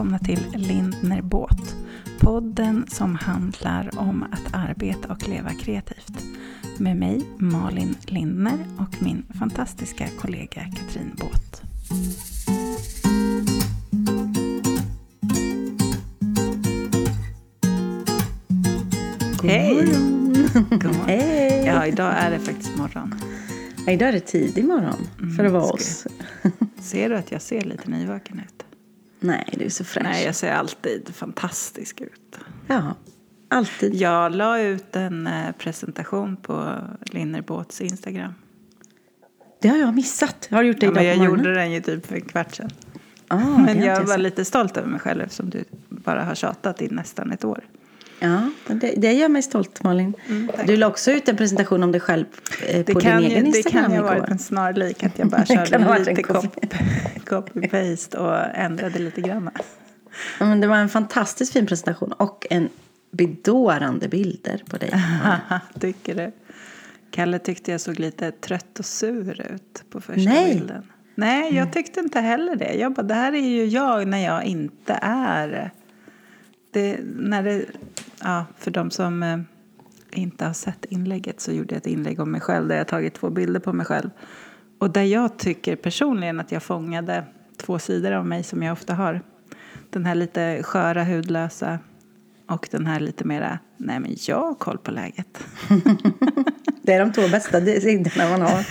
välkomna till Lindner Båt. Podden som handlar om att arbeta och leva kreativt. Med mig Malin Lindner och min fantastiska kollega Katrin Båt. Hej! God. Hej! Ja, idag är det faktiskt morgon. Ja, idag är det tidig morgon för att vara oss. Ser du att jag ser lite nyvaken ut? Nej, du är så fräsch. Nej, jag ser alltid fantastisk ut. Ja, alltid. Jag la ut en eh, presentation på Linnerbåts Instagram. Det har jag missat. Har du gjort det Ja, idag men jag gjorde den ju typ för en kvart sedan. Ah, Men jag var lite stolt över mig själv eftersom du bara har tjatat i nästan ett år. Ja, det, det gör mig stolt, Malin. tack. du la också ut en presentation om dig själv eh, Det på din ju, egen det Instagram kan ju ha varit en snarlik att jag bara Det körde lite copy. copy- copy-paste och ändrade lite grann. Men det var en fantastiskt fin presentation och en bedårande bilder på dig. Tycker du? Kalle tyckte jag såg lite trött och sur ut på första Nej. bilden. Nej, jag tyckte inte heller det. Jag bara, det här är ju jag när jag inte är... Det, när det, ja, för de som eh, inte har sett inlägget så gjorde jag ett inlägg om mig själv där jag tagit två bilder på mig själv. Och där jag tycker personligen att jag fångade två sidor av mig som jag ofta har. Den här lite sköra, hudlösa och den här lite mera, nej men jag har koll på läget. Det är de två bästa sidorna man har.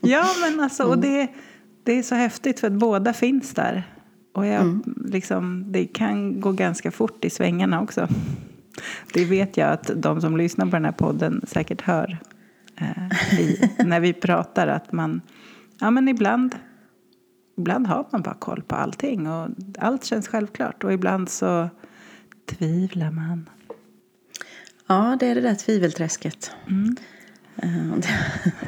Ja, men alltså, och det, det är så häftigt för att båda finns där. Och jag, liksom, det kan gå ganska fort i svängarna också. Det vet jag att de som lyssnar på den här podden säkert hör eh, i, när vi pratar. Att man, ja men ibland, ibland har man bara koll på allting och allt känns självklart. Och ibland så tvivlar man. Ja, det är det där tvivelträsket. Mm. Eh, det-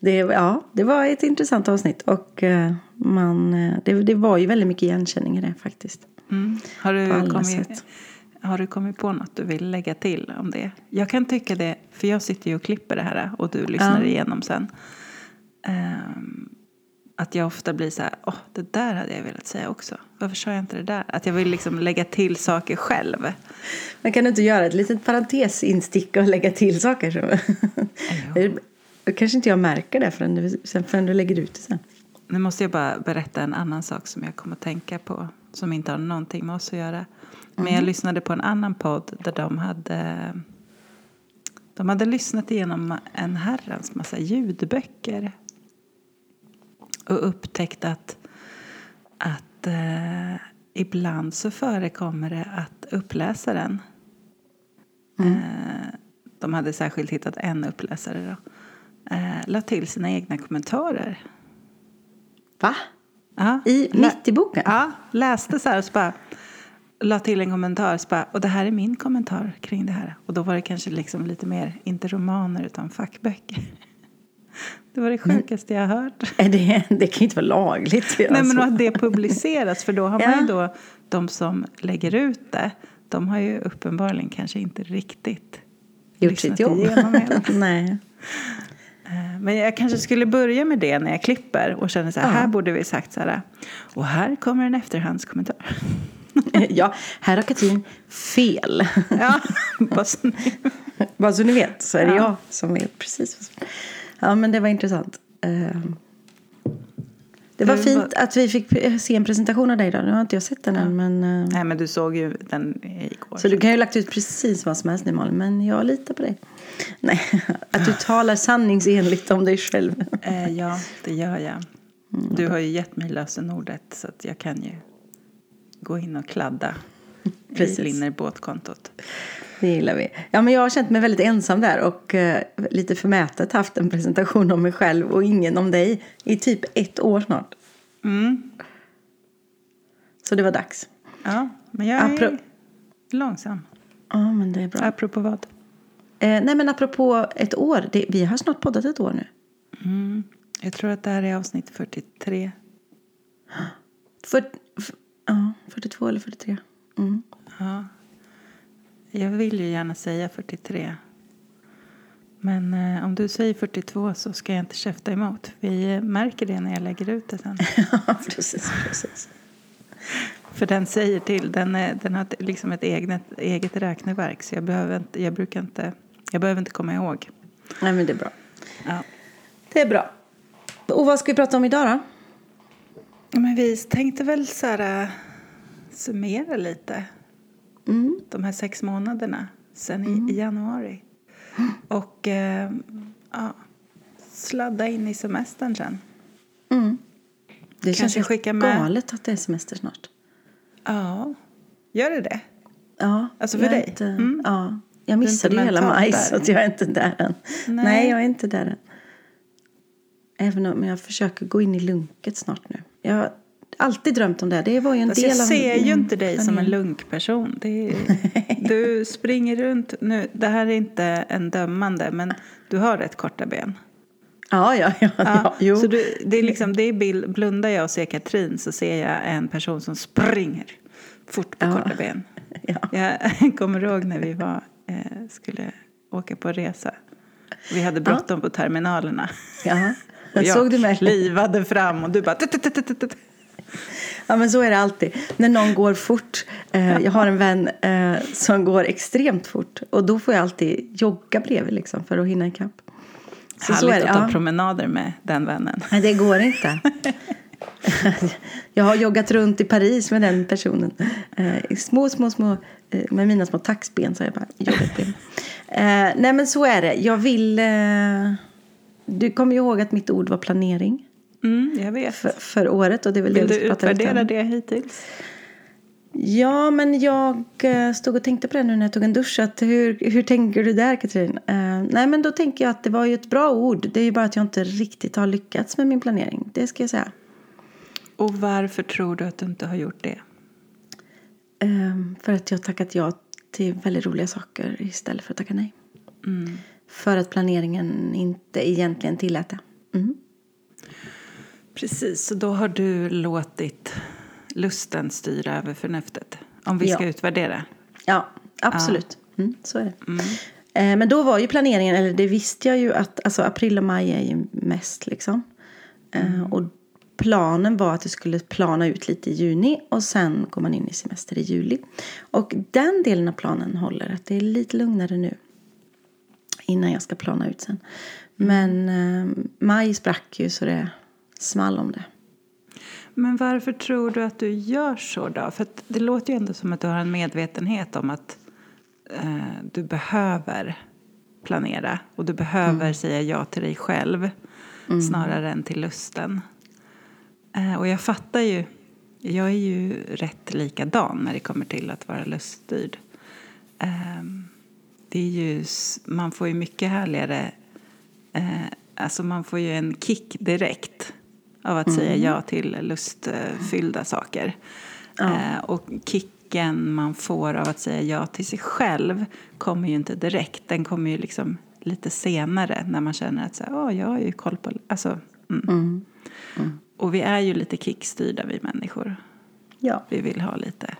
Det, ja, det var ett intressant avsnitt och eh, man, eh, det, det var ju väldigt mycket igenkänning i det faktiskt. Mm. Har, du kommit, sätt. har du kommit på något du vill lägga till om det? Jag kan tycka det, för jag sitter ju och klipper det här och du lyssnar Ja. igenom sen. Ehm, att jag ofta blir så här, åh, det där hade jag velat säga också. Varför sa jag inte det där? Att jag vill liksom lägga till saker själv. Men kan du inte göra ett litet parentesinstick och lägga till saker? Så? Då kanske inte jag märker det förrän du, förrän du lägger ut det sen. Nu måste jag bara berätta en annan sak som jag kommer att tänka på. Som inte har någonting med oss att göra. Men jag lyssnade på en annan podd där de hade... De hade lyssnat igenom en herrans massa ljudböcker. Och upptäckt att, att eh, ibland så förekommer det att uppläsaren... Eh, de hade särskilt hittat en uppläsare då. Eh, la till sina egna kommentarer. Va? Ja. I, mitt i boken? Ja, läste så här och så bara la till en kommentar. Så bara, och det här är min kommentar kring det här. Och då var det kanske liksom lite mer, inte romaner utan fackböcker. Det var det sjukaste jag har hört. Det, det kan ju inte vara lagligt Nej men att det publiceras för då har man ju Ja. då, de som lägger ut det, de har ju uppenbarligen kanske inte riktigt Gjort sitt jobb. Nej. Eh, Men jag kanske skulle börja med det när jag klipper och känner så här, Ja. här borde vi sagt så här. Och här kommer en efterhandskommentar. Ja, här har Katrin fel. Ja, bara så ni- Bara så ni vet så är det Ja. jag som vet precis. Ja, men det var intressant. Det var Du fint att vi fick se en presentation av dig idag. Nu har inte jag sett den än. Men, eh, Nej, men du såg ju den igår. så du kan ju ha lagt ut precis vad som helst nu Malin. Men jag litar på dig. Nej, att du talar sanningsenligt om dig själv. Eh, ja, det gör jag. Du har ju gett mig lösenordet så att jag kan ju gå in och kladda Precis. i Linnerbåtkontot. Det gillar vi. Ja, men jag har känt mig väldigt ensam där och eh, lite förmätet haft en presentation om mig själv och ingen om dig i typ ett år snart. Mm. Så det var dags. Ja, men jag är Apro- långsam. Ja, men det är bra. Apropå vad? Eh, nej, men apropå ett år. Det, vi har snart poddat ett år nu. Mm. Jag tror att det här är avsnitt 43. För, f- ja, 42 eller 43. Mm. Ja. Jag vill ju gärna säga 43. Men eh, om du säger 42 så ska jag inte käfta emot. Vi eh, märker det när jag lägger ut det sen. Ja, precis, precis. För den säger till. Den, är, den har liksom ett eget, eget räkneverk så jag behöver, inte, jag, brukar inte, jag behöver inte komma ihåg. Nej, men det är bra. Ja. Det är bra. Och vad ska vi prata om idag då? Men vi tänkte väl så här, äh, summera lite Mm. de här sex månaderna sen i, i januari. Och eh, ja, sladda in i semestern sen. Mm. Det Kanske känns skicka med- galet att det är semester snart. Ja, gör det det? Ja, Alltså för dig? Inte, Mm. Ja, jag missade ju hela maj så att jag är inte där än. Nej. Nej. jag är inte där än. Även om jag försöker gå in i lunket snart nu. Jag alltid drömt om det. Det var ju en del jag av ser ju min inte dig som en lunkperson. Är, du springer runt nu. Det här är inte en dömande, men du har rätt korta ben. Ja, ja, ja. ja, jo. så du, det är liksom, det är bild, blundar jag och ser Katrin så ser jag en person som springer fort på Ja. korta ben. ja. Jag kommer ihåg när vi var, eh, skulle åka på resa. Vi hade bråttom på terminalerna. ja. Och jag Såg du mig? livade fram och du bara... tut, tut, tut. Ja, men så är det alltid. När någon går fort. Eh, jag har en vän eh, som går extremt fort. Och då får jag alltid jogga bredvid liksom, för att hinna ikapp. Så, så Härligt är det. att ta Ja. promenader med den vännen. Nej, det går inte. jag har joggat runt i Paris med den personen. Eh, små, små, små, eh, med mina små taxben så har jag bara joggat ben. Eh, nej, men så är det. Jag vill... Eh, du kommer ju ihåg att mitt ord var planering Mm, jag vet. för, för året. Och det är väl Vill det du utvärdera det hittills? Ja, men jag eh, stod och tänkte på det nu när jag tog en dusch. Att hur, hur tänker du där, Katrin? Eh, nej, men då tänker jag att det var ju ett bra ord. Det är ju bara att jag inte riktigt har lyckats med min planering. Det ska jag säga. Och varför tror du att du inte har gjort det? Ehm, för att jag tackat ja till väldigt roliga saker istället för att tacka nej. Mm. För att planeringen inte egentligen tillät det. Mm. Precis, så då har du låtit lusten styra över förnuftet. Om vi ska Ja. utvärdera. Ja, absolut. Mm, så är det. Eh, men då var ju planeringen, eller det visste jag ju att alltså, april och maj är ju mest liksom. Eh, och planen var att det skulle plana ut lite i juni och sen går man in i semester i juli. Och den delen av planen håller, att det är lite lugnare nu. Innan jag ska plana ut sen. Men eh, maj sprack ju så det small om det. Men varför tror du att du gör så då? För det låter ju ändå som att du har en medvetenhet om att eh, du behöver planera och du behöver säga ja till dig själv snarare än till lusten. Eh, och jag fattar ju, jag är ju rätt likadan när det kommer till att vara luststyrd. Ehm, det är ju, man får ju mycket härligare, eh, alltså man får ju en kick direkt av att säga ja till lustfyllda saker. Eh, och kicken man får av att säga ja till sig själv kommer ju inte direkt. Den kommer ju liksom lite senare när man känner att så här, "Åh, jag har ju koll på... Alltså, mm. Och vi är ju lite kickstyrda vi människor. Ja. Vi vill ha lite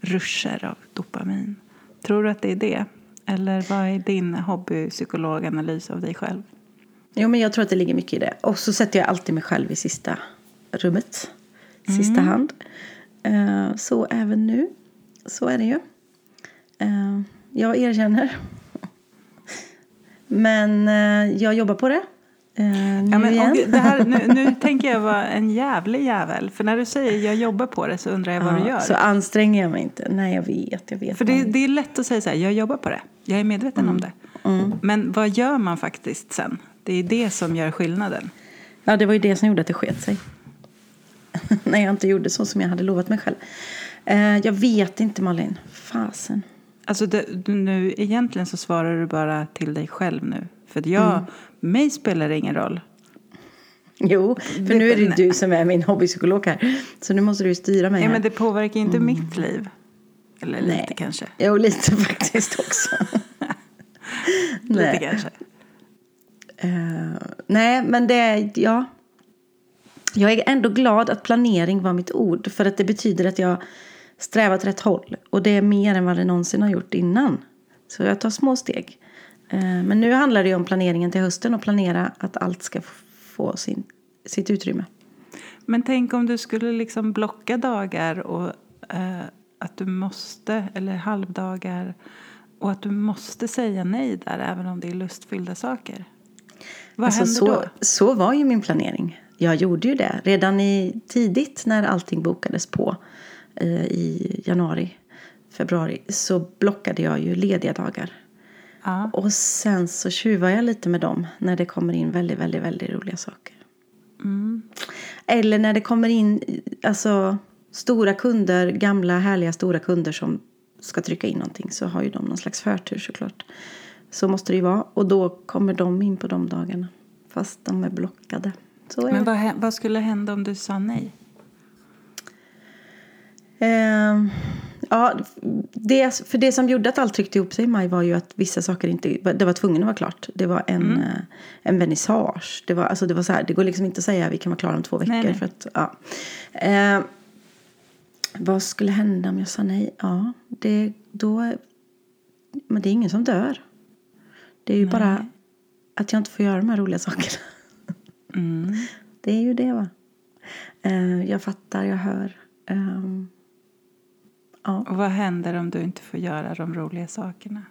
ruscher av dopamin. Tror du att det är det? Eller vad är din hobbypsykologanalys av dig själv? Jo, men jag tror att det ligger mycket i det. Och så sätter jag alltid mig själv i sista rummet. Sista hand. Eh, så även nu. Så är det ju. Eh, jag erkänner. Men eh, jag jobbar på det. Nu Ja, men, igen. och det här, nu, nu tänker jag vara en jävlig jävel. För när du säger jag jobbar på det så undrar jag vad du gör. Så anstränger jag mig inte. Nej, jag vet. Jag vet För det, det är lätt att säga så här, jag jobbar på det. Jag är medveten om det. Men vad gör man faktiskt sen? Det är det som gör skillnaden. Ja, det var ju det som gjorde att det sket sig. När jag inte gjorde så som jag hade lovat mig själv. Eh, jag vet inte, Malin. Fasen. Alltså det, nu, egentligen så svarar du bara till dig själv nu. För jag, mig spelar det ingen roll. Jo, för nu är det du som är min hobbypsykolog här. Så nu måste du styra mig Ja, här. men det påverkar ju inte mitt liv. Eller lite Nej. kanske. Jo, lite faktiskt också. Lite Nej. kanske. Eh, nej, men det är, ja. Jag är ändå glad att planering var mitt ord. För att det betyder att jag strävar åt rätt håll. Och det är mer än vad det någonsin har gjort innan. Så jag tar små steg. Eh, men nu handlar det ju om planeringen till hösten och planera att allt ska få sin, sitt utrymme. Men tänk om du skulle liksom blocka dagar och eh, att du måste, eller halvdagar och att du måste säga nej där även om det är lustfyllda saker. Vad Alltså, händer så, då? så var ju min planering. Jag gjorde ju det redan i, tidigt när allting bokades på eh, i januari, februari. Så blockade jag ju lediga dagar. Ja. Och sen så tjuvar jag lite med dem när det kommer in väldigt, väldigt, väldigt roliga saker. Mm. Eller när det kommer in alltså, stora kunder, gamla härliga stora kunder som ska trycka in någonting så har ju de någon slags förtur såklart. Så måste det ju vara. Och då kommer de in på de dagarna. Fast de är blockade. Är Men vad, vad skulle hända om du sa nej? Ehm, ja, det, för det som gjorde att allt tryckte ihop sig i maj var ju att vissa saker inte... Det var tvungen att vara klart. Det var en, eh, en vernissage. Det var, alltså det var så här, det går liksom inte att säga vi kan vara klara om två veckor. Nej, nej. För att, ja. Ehm, vad skulle hända om jag sa nej? Ja, det, då... Men det är ingen som dör. Det är ju bara att jag inte får göra de här roliga sakerna. Mm. Det är ju det va. Eh, jag fattar, jag hör. Ehm, ja. Och vad händer om du inte får göra de roliga sakerna?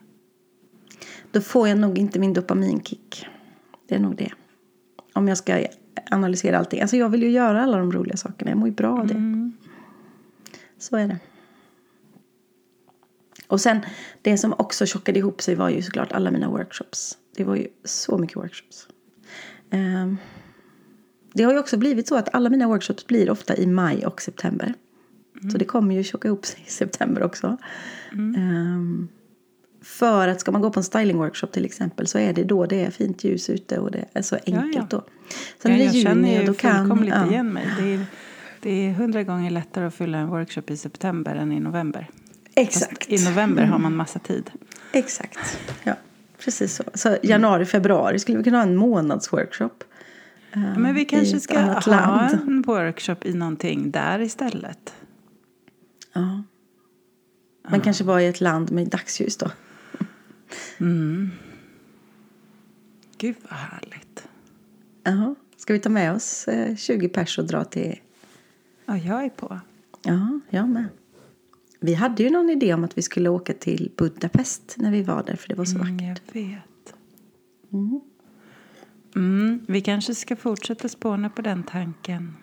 Då får jag nog inte min dopaminkick. Det är nog det. Om jag ska analysera allting. Alltså jag vill ju göra alla de roliga sakerna. Jag mår ju bra av det. Mm. Så är det. Och sen, det som också tjockade ihop sig var ju såklart alla mina workshops. Det var ju så mycket workshops. Ehm, det har ju också blivit så att alla mina workshops blir ofta i maj och september. Så det kommer ju tjocka ihop sig i september också. Ehm, för att ska man gå på en stylingworkshop till exempel så är det då det är fint ljus ute och det är så enkelt ja. då. Sen Ja, är det jag känner juni ju och då kan... fullkomligt ja. igen mig. Det är, det är hundra gånger lättare att fylla en workshop i september än i november. Exakt. Fast I november har man massa tid. Exakt. Ja, precis så. Så januari, februari skulle vi kunna ha en månadsworkshop. Ja, men vi kanske ska ha land. en workshop i någonting där istället. Ja. Men kanske bara i ett land med dagsljus då. Gud vad härligt. Jaha. Ska vi ta med oss eh, 20 pers och dra till... Ja, jag är på. Ja, jag med. Vi hade ju någon idé om att vi skulle åka till Budapest när vi var där för det var så Mm, vackert. jag vet. Mm, vi kanske ska fortsätta spåna på den tanken.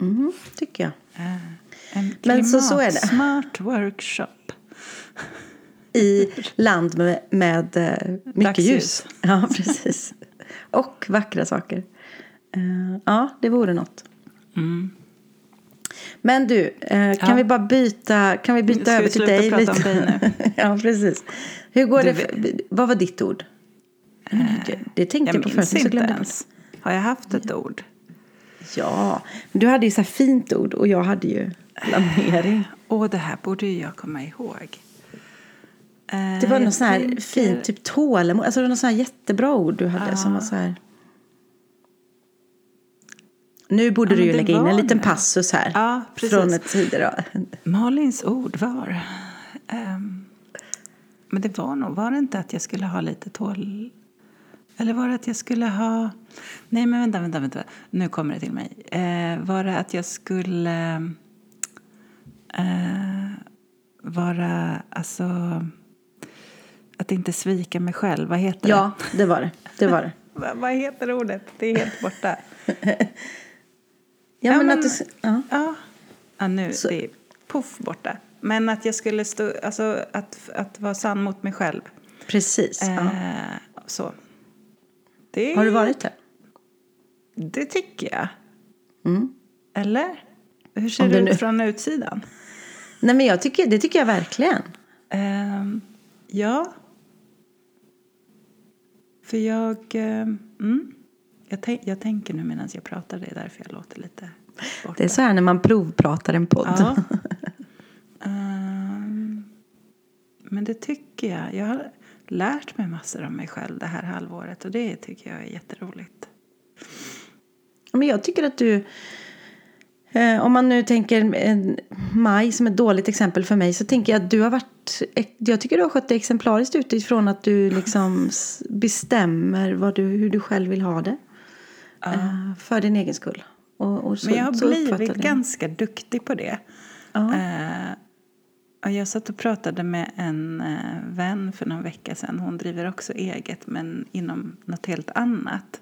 Mm, tycker jag. Eh, En Men så- så är det. klimatsmart workshop. I land med, med eh, mycket Dagsljus. ljus. Ja, precis. Och vackra saker. Eh, ja, det vore något. Mm. Men du, eh, kan Ja. vi bara byta, kan vi byta Ska vi över till sluta dig prata om dig nu? ja, precis. Hur går Du det? Vad var ditt ord? det, det tänkte jag, på förut, så glömde ens. Har jag haft ett ord? Ja, men du hade ju så här fint ord och jag hade ju planering. Åh, det här borde ju jag komma ihåg. Eh, Det var något sån här tänker- fint, typ tålamod. Alltså det var något sån här jättebra ord du hade Ja. som var så här. Nu borde Ja, du ju det lägga in en var liten det. passus här. Ja. Från ett tidigare. Malins ord var... ehm, men det var nog... Var det inte att jag skulle ha lite tål... Eller var det att jag skulle ha... Nej, men vänta, vänta, vänta. Nu kommer det till mig. Eh, var det att jag skulle... Eh, vara... Alltså... Att inte svika mig själv. Vad heter Ja, det var det. Det var det. det? Va, vad heter ordet? Det är helt borta. Ja, Ja, men, men- att du... Ja. Ja, ja nu Så- det är poff borta. Men att jag skulle stå, alltså att, att vara sann mot mig själv. Precis. Ja. Eh, så. Det, Har du varit där? Det tycker jag. Mm. Eller? Hur ser Om det du ut från utsidan? Nej, men jag tycker, det tycker jag verkligen. Ehm, ja. För jag... ehm, mm, jag, tänk, jag tänker nu medan jag pratar. Det är därför jag låter lite borta. Det är så här när man provpratar en podd. Ja. Ehm, men det tycker jag. Jag har lärt mig massor om mig själv det här halvåret och det tycker jag är jätteroligt. Men jag tycker att du... Eh, om man nu tänker maj som ett dåligt exempel för mig så tänker jag att du har varit... Jag tycker du har skött dig exemplariskt utifrån att du liksom bestämmer vad du, hur du själv vill ha det. Eh, för din egen skull. Och, och så, Men jag har blivit ganska duktig på det. Ja. Eh, Jag satt och pratade med en eh, vän för någon vecka sedan. Hon driver också eget, men inom något helt annat.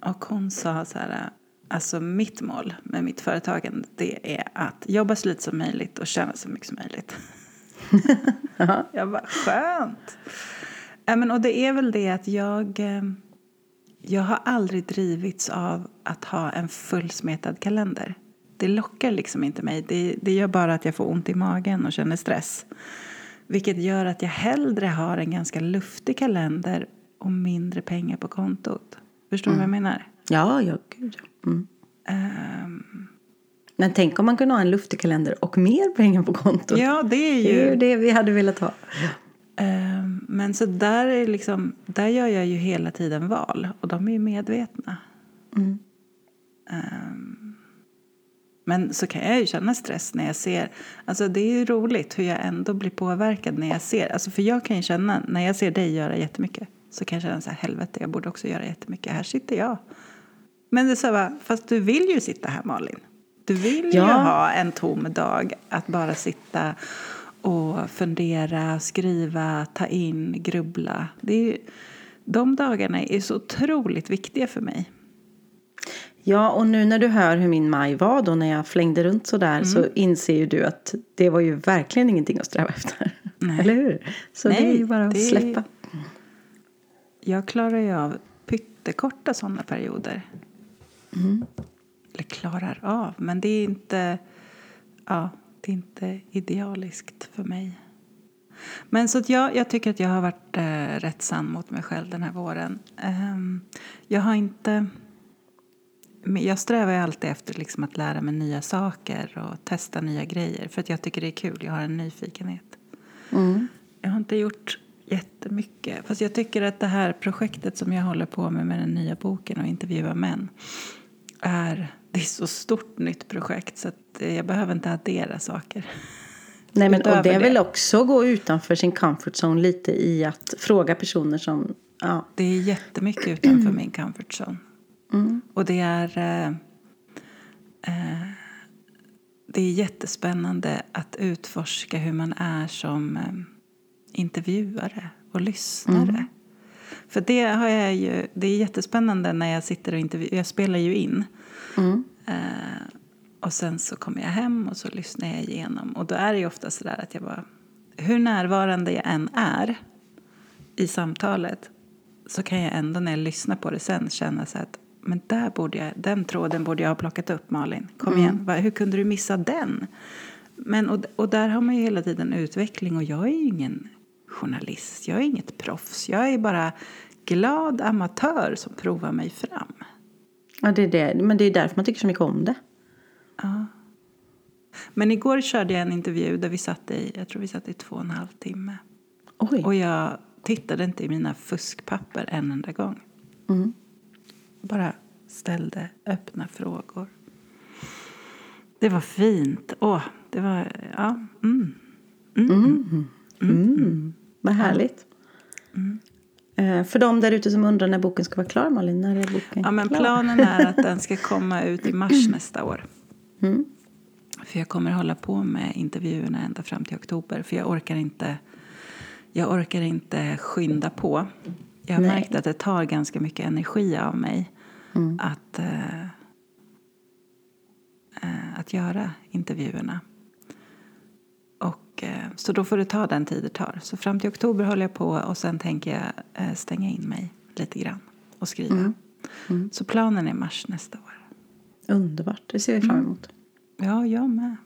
Och hon sa så här, alltså mitt mål med mitt företagande det är att jobba så lite som möjligt och tjäna så mycket som möjligt. jag bara, skönt! Ja, men, och det är väl det att jag, eh, jag har aldrig drivits av att ha en fullsmetad kalender. Det lockar liksom inte mig. Det, det gör bara att jag får ont i magen och känner stress. Vilket gör att jag hellre har en ganska luftig kalender och mindre pengar på kontot. Förstår du mm. vad jag menar? Ja, ja, gud. Mm. Um, men tänk om man kunde ha en luftig kalender och mer pengar på kontot. Ja, det är ju... Det är ju det vi hade velat ha. Um, men så där, är liksom, där gör jag ju hela tiden val och de är ju medvetna. Mm. Um, men så kan jag ju känna stress när jag ser, alltså det är ju roligt hur jag ändå blir påverkad när jag ser, alltså för jag kan ju känna, när jag ser dig göra jättemycket så kan jag känna så här, helvete jag borde också göra jättemycket, här sitter jag. Men det är så här, fast du vill ju sitta här Malin. Du vill ja. ju ha en tom dag att bara sitta och fundera, skriva, ta in, grubbla. Det är, de dagarna är så otroligt viktiga för mig. Ja, och nu när du hör hur min maj var då när jag flängde runt så där mm. så inser ju du att det var ju verkligen ingenting att sträva efter. Nej. Eller hur? Så Nej, det är ju bara att det... släppa. Jag klarar ju av pyttekorta sådana perioder. Mm. Eller klarar av, men det är inte, ja, är inte idealiskt för mig. Men så jag, jag tycker att jag har varit eh, rätt sann mot mig själv den här våren. Um, jag har inte... Jag strävar ju alltid efter liksom att lära mig nya saker och testa nya grejer för att jag tycker det är kul. Jag har en nyfikenhet. Mm. Jag har inte gjort jättemycket. Fast jag tycker att det här projektet som jag håller på med med den nya boken och intervjua män är, det är så stort nytt projekt så att jag behöver inte addera saker. Nej, men, och det är väl också att gå utanför sin comfort zone lite i att fråga personer som... Ja. Det är jättemycket utanför min comfort zone. Mm. Och det är... Eh, eh, det är jättespännande att utforska hur man är som eh, intervjuare och lyssnare. Mm. För det har jag ju, det är jättespännande när jag sitter och intervjuar, jag spelar ju in. Mm. Uh, och sen så kommer jag hem och så lyssnar jag igenom. Och då är det ju ofta så där att jag bara, hur närvarande jag än är i samtalet så kan jag ändå när jag lyssnar på det sen känna så att men där borde jag, den tråden borde jag ha plockat upp Malin. Kom mm. igen, hur kunde du missa den? Men, och, och där har man ju hela tiden utveckling och jag är ju ingen journalist. Jag är inget proffs. Jag är bara glad amatör som provar mig fram. Ja, det är det. Men det är därför man tycker så mycket om det. Ja. Men igår körde jag en intervju där vi satt i, jag tror vi satt i två och en halv timme. Oj. Och jag tittade inte i mina fuskpapper en enda gång. Mm. Bara ställde öppna frågor. Det var fint. Åh, det var... Ja. Mm. Mm. mm. mm. Vad härligt. Eh, för de där ute som undrar när boken ska vara klar, Malin, när är boken ja, men klar? Planen är att den ska komma ut i mars nästa år. Mm. För jag kommer hålla på med intervjuerna ända fram till oktober. För jag orkar inte, jag orkar inte skynda på. Jag har Nej. märkt att det tar ganska mycket energi av mig mm. att, uh, att göra intervjuerna. Och, uh, så då får det ta den tid det tar. Så fram till oktober håller jag på och sen tänker jag stänga in mig lite grann och skriva. Mm. Mm. Så planen är mars nästa år. Underbart, det ser vi fram mm. emot. Ja, jag med.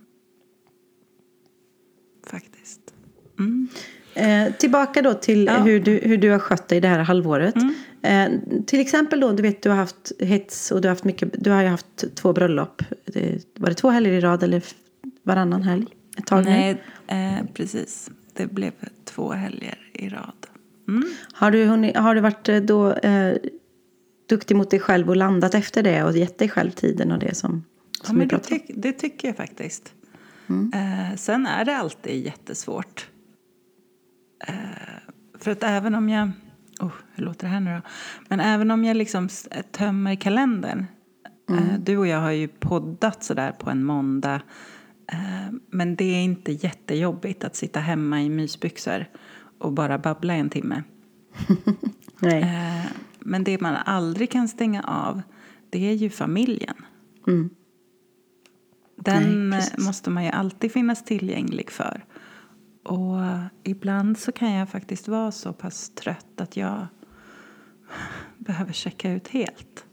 Faktiskt. Mm. Eh, tillbaka då till ja. hur, du, hur du har skött dig det här halvåret. Mm. Eh, till exempel då, du vet du har haft hets och du har haft mycket, du har ju haft två bröllop. Det, var det två helger i rad eller varannan helg? Ett tag Nej, eh, precis. Det blev två helger i rad. Mm. Har, du hunnit, har du varit eh, då eh, duktig mot dig själv och landat efter det och gett dig själv tiden och det som, som ja, men det, ty det tycker jag faktiskt. Mm. Eh, sen är det alltid jättesvårt. Eh, för att även om jag... Oh, hur låter det här nu då? Men även om jag liksom tömmer kalendern. Mm. Eh, du och jag har ju poddat sådär på en måndag. Eh, men det är inte jättejobbigt att sitta hemma i mysbyxor och bara babbla en timme. Nej. Eh, men det man aldrig kan stänga av, det är ju familjen. Mm. Den Nej, måste man ju alltid finnas tillgänglig för. Och ibland så kan jag faktiskt vara så pass trött att jag behöver checka ut helt.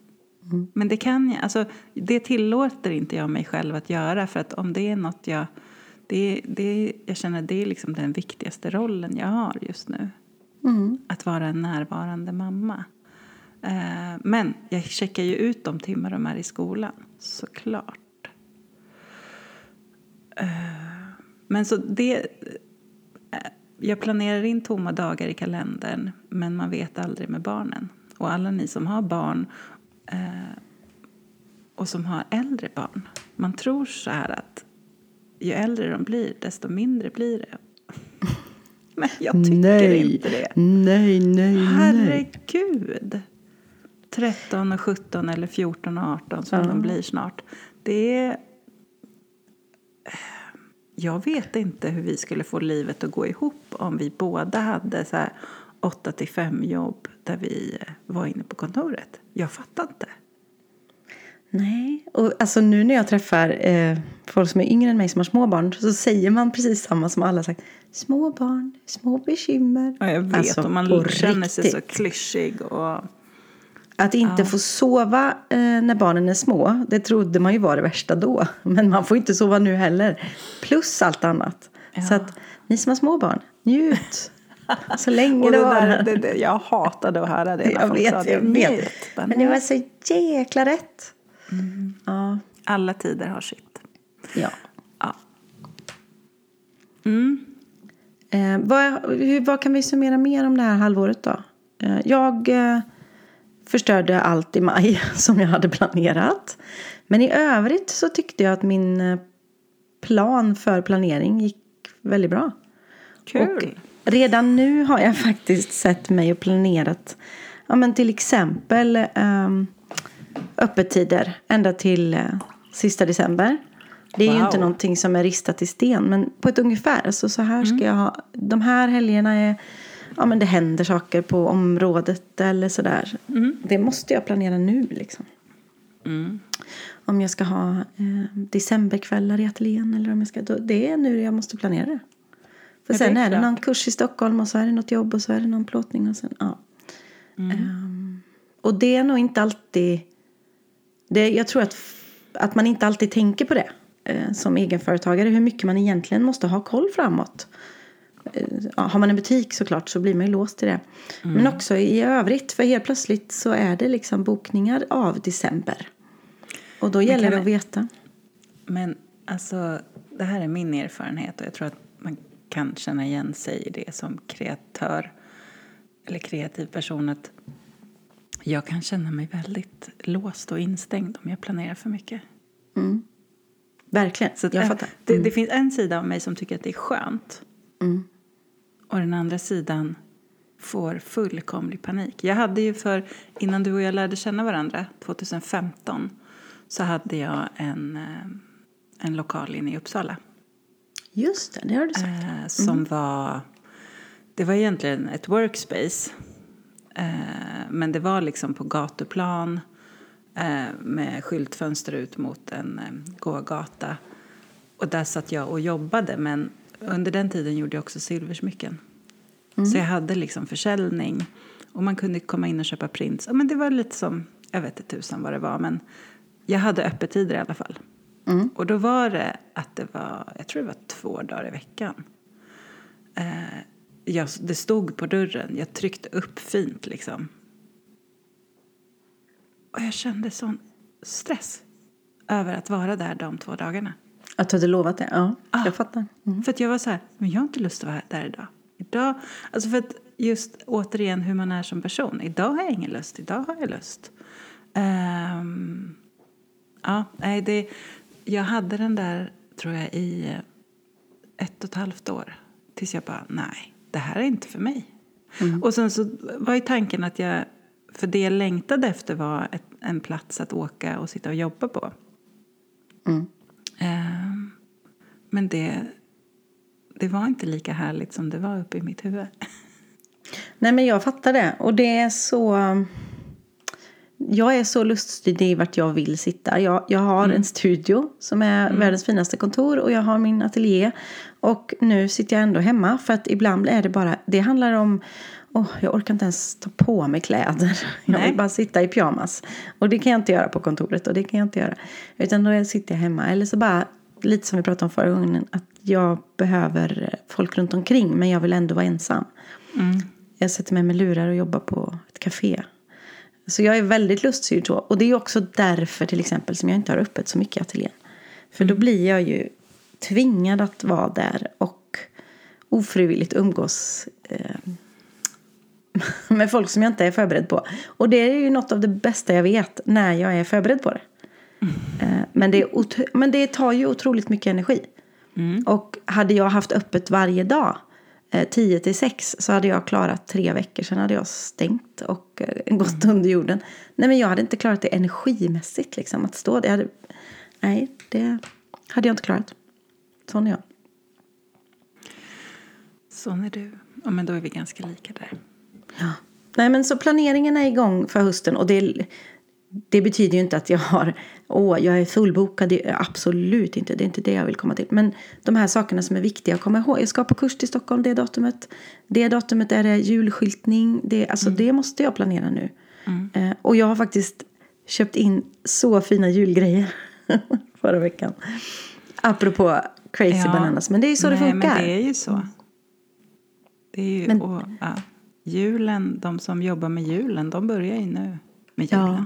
Mm. Men det kan jag, alltså det tillåter inte jag mig själv att göra för att om det är något jag, det, det, jag känner det är liksom den viktigaste rollen jag har just nu. Mm. Att vara en närvarande mamma. Eh, men jag checkar ju ut de timmar de är i skolan, såklart. Eh, men så det... eh, Jag planerar in tomma dagar i kalendern, men man vet aldrig med barnen. Och alla ni som har barn eh, och som har äldre barn, man tror så här att ju äldre de blir, desto mindre blir det. Men jag tycker nej. inte det. Nej, nej, nej. Herregud! 13 och 17 eller 14 och 18 som Ja. de blir snart. Det är... Jag vet inte hur vi skulle få livet att gå ihop om vi båda hade så här 8 till 5 jobb där vi var inne på kontoret. Jag fattar inte. Nej, och alltså nu när jag träffar eh, folk som är yngre än mig som har små barn så säger man precis samma som alla sagt. Små barn, små bekymmer. Ja, jag vet, Alltså, och man känner sig så klyschig. Och... Att inte få sova eh, när barnen är små, det trodde man ju var det värsta då. Men man får inte sova nu heller. Plus allt annat. Så att ni som har små barn, njut. Så länge det det varar. där, det, det, jag hatade att höra det Jag vet, jag vet. Men det var så jäkla rätt. Ja. Alla tider har sitt. ja. Ja. Mm. Eh, vad, hur, vad kan vi summera mer om det här halvåret då? Eh, jag eh, förstörde allt i maj som jag hade planerat. Men i övrigt så tyckte jag att min eh, plan för planering gick väldigt bra. Kul. Och redan nu har jag faktiskt sett mig och planerat ja, men till exempel um, öppettider ända till eh, sista december. Det är ju Wow. inte någonting som är ristat i sten men på ett ungefär. Så, så här ska jag ha. De här helgerna är ja, men det händer saker på området eller sådär. Det måste jag planera nu liksom. Mm. Om jag ska ha eh, decemberkvällar i ateljén eller om jag ska, då, det är nu jag måste planera det. För Ja, det är sen är, det någon kurs i Stockholm och så är det något jobb och så är det någon plåtning och sen, ja. Mm. Ehm, och det är nog inte alltid, det, jag tror att, att man inte alltid tänker på det eh, som egenföretagare, hur mycket man egentligen måste ha koll framåt. Eh, ja, har man en butik såklart så blir man ju låst till det. Men också i övrigt, för helt plötsligt så är det liksom bokningar av december. Och då gäller det att veta. Men alltså, det här är min erfarenhet och jag tror att kan känna igen sig i det som kreatör eller kreativ person att jag kan känna mig väldigt låst och instängd om jag planerar för mycket. Verkligen, Så att, jag äh, fattar. det, det finns en sida av mig som tycker att det är skönt Mm. och den andra sidan får fullkomlig panik. Jag hade ju för, innan du och jag lärde känna varandra, 2015, så hade jag en, eh, en lokal inne i Uppsala. Just det, det har du sagt. Eh, som var... Det var egentligen ett workspace. Eh, men det var liksom på gatuplan eh, med skyltfönster ut mot en eh, gågata. Och där satt jag och jobbade, men under den tiden gjorde jag också silversmycken. Så jag hade liksom försäljning och man kunde komma in och köpa prints. Men det var lite som, jag vet inte tusan vad det var, men jag hade öppettider i alla fall. Och då var det att det var, jag tror det var två dagar i veckan. Eh, jag, det stod på dörren, jag tryckte upp fint liksom. Och jag kände sån stress över att vara där de två dagarna. Att du hade lovat det? Ja, Ah. jag fattar. Mm. För att jag var så här, men jag har inte lust att vara där idag. idag alltså för att just återigen hur man är som person. Idag har jag ingen lust, idag har jag lust. Ehm, ja, nej, det, jag hade den där, tror jag, i eh, ett och ett halvt år. Tills jag bara, nej, det här är inte för mig. Och sen så var ju tanken att jag, för det jag längtade efter var ett, en plats att åka och sitta och jobba på. Mm. Ehm, Men det, det var inte lika härligt som det var uppe i mitt huvud. Nej, men jag fattar det. Och det är så... Jag är så luststyrd i vart jag vill sitta. Jag, jag har Mm. en studio som är världens finaste kontor och jag har min ateljé. Och nu sitter jag ändå hemma för att ibland är det bara... Det handlar om... Åh, jag orkar inte ens ta på mig kläder. Jag vill bara sitta i pyjamas. Och det kan jag inte göra på kontoret och det kan jag inte göra. Utan då sitter jag hemma. Eller så bara, lite som vi pratade om förra gången, att jag behöver folk runt omkring men jag vill ändå vara ensam. Mm. Jag sätter mig med lurar och jobbar på ett café. Så jag är väldigt luststyrd så. Och det är också därför till exempel som jag inte har öppet så mycket i ateljén. För då blir jag ju tvingad att vara där och ofrivilligt umgås eh, med folk som jag inte är förberedd på. Och det är ju något av det bästa jag vet när jag är förberedd på det. Eh, men, det men det tar ju otroligt mycket energi. Och hade jag haft öppet varje dag, 10 till 6, så hade jag klarat tre veckor. Sen hade jag stängt och eh, gått under jorden. Nej, men jag hade inte klarat det energimässigt. Liksom, att stå där. Hade, nej, det hade jag inte klarat. Sån är jag. Sån är du. Ja, men då är vi ganska lika där. Ja. Nej, men så planeringen är igång för hösten. Och det, det betyder ju inte att jag har, åh, jag är fullbokad. Det är absolut inte. Det är inte det jag vill komma till. Men de här sakerna som är viktiga att komma ihåg. Jag ska på kurs till Stockholm det datumet. Det datumet är det julskyltning. Det, alltså, det måste jag planera nu. Eh, och jag har faktiskt köpt in så fina julgrejer förra veckan. Apropå crazy Ja. bananas. Men det är ju så Nej, det funkar. men det är ju så. Det är ju, Men- och, ja, julen, de som jobbar med julen, de börjar ju nu med julen. Ja.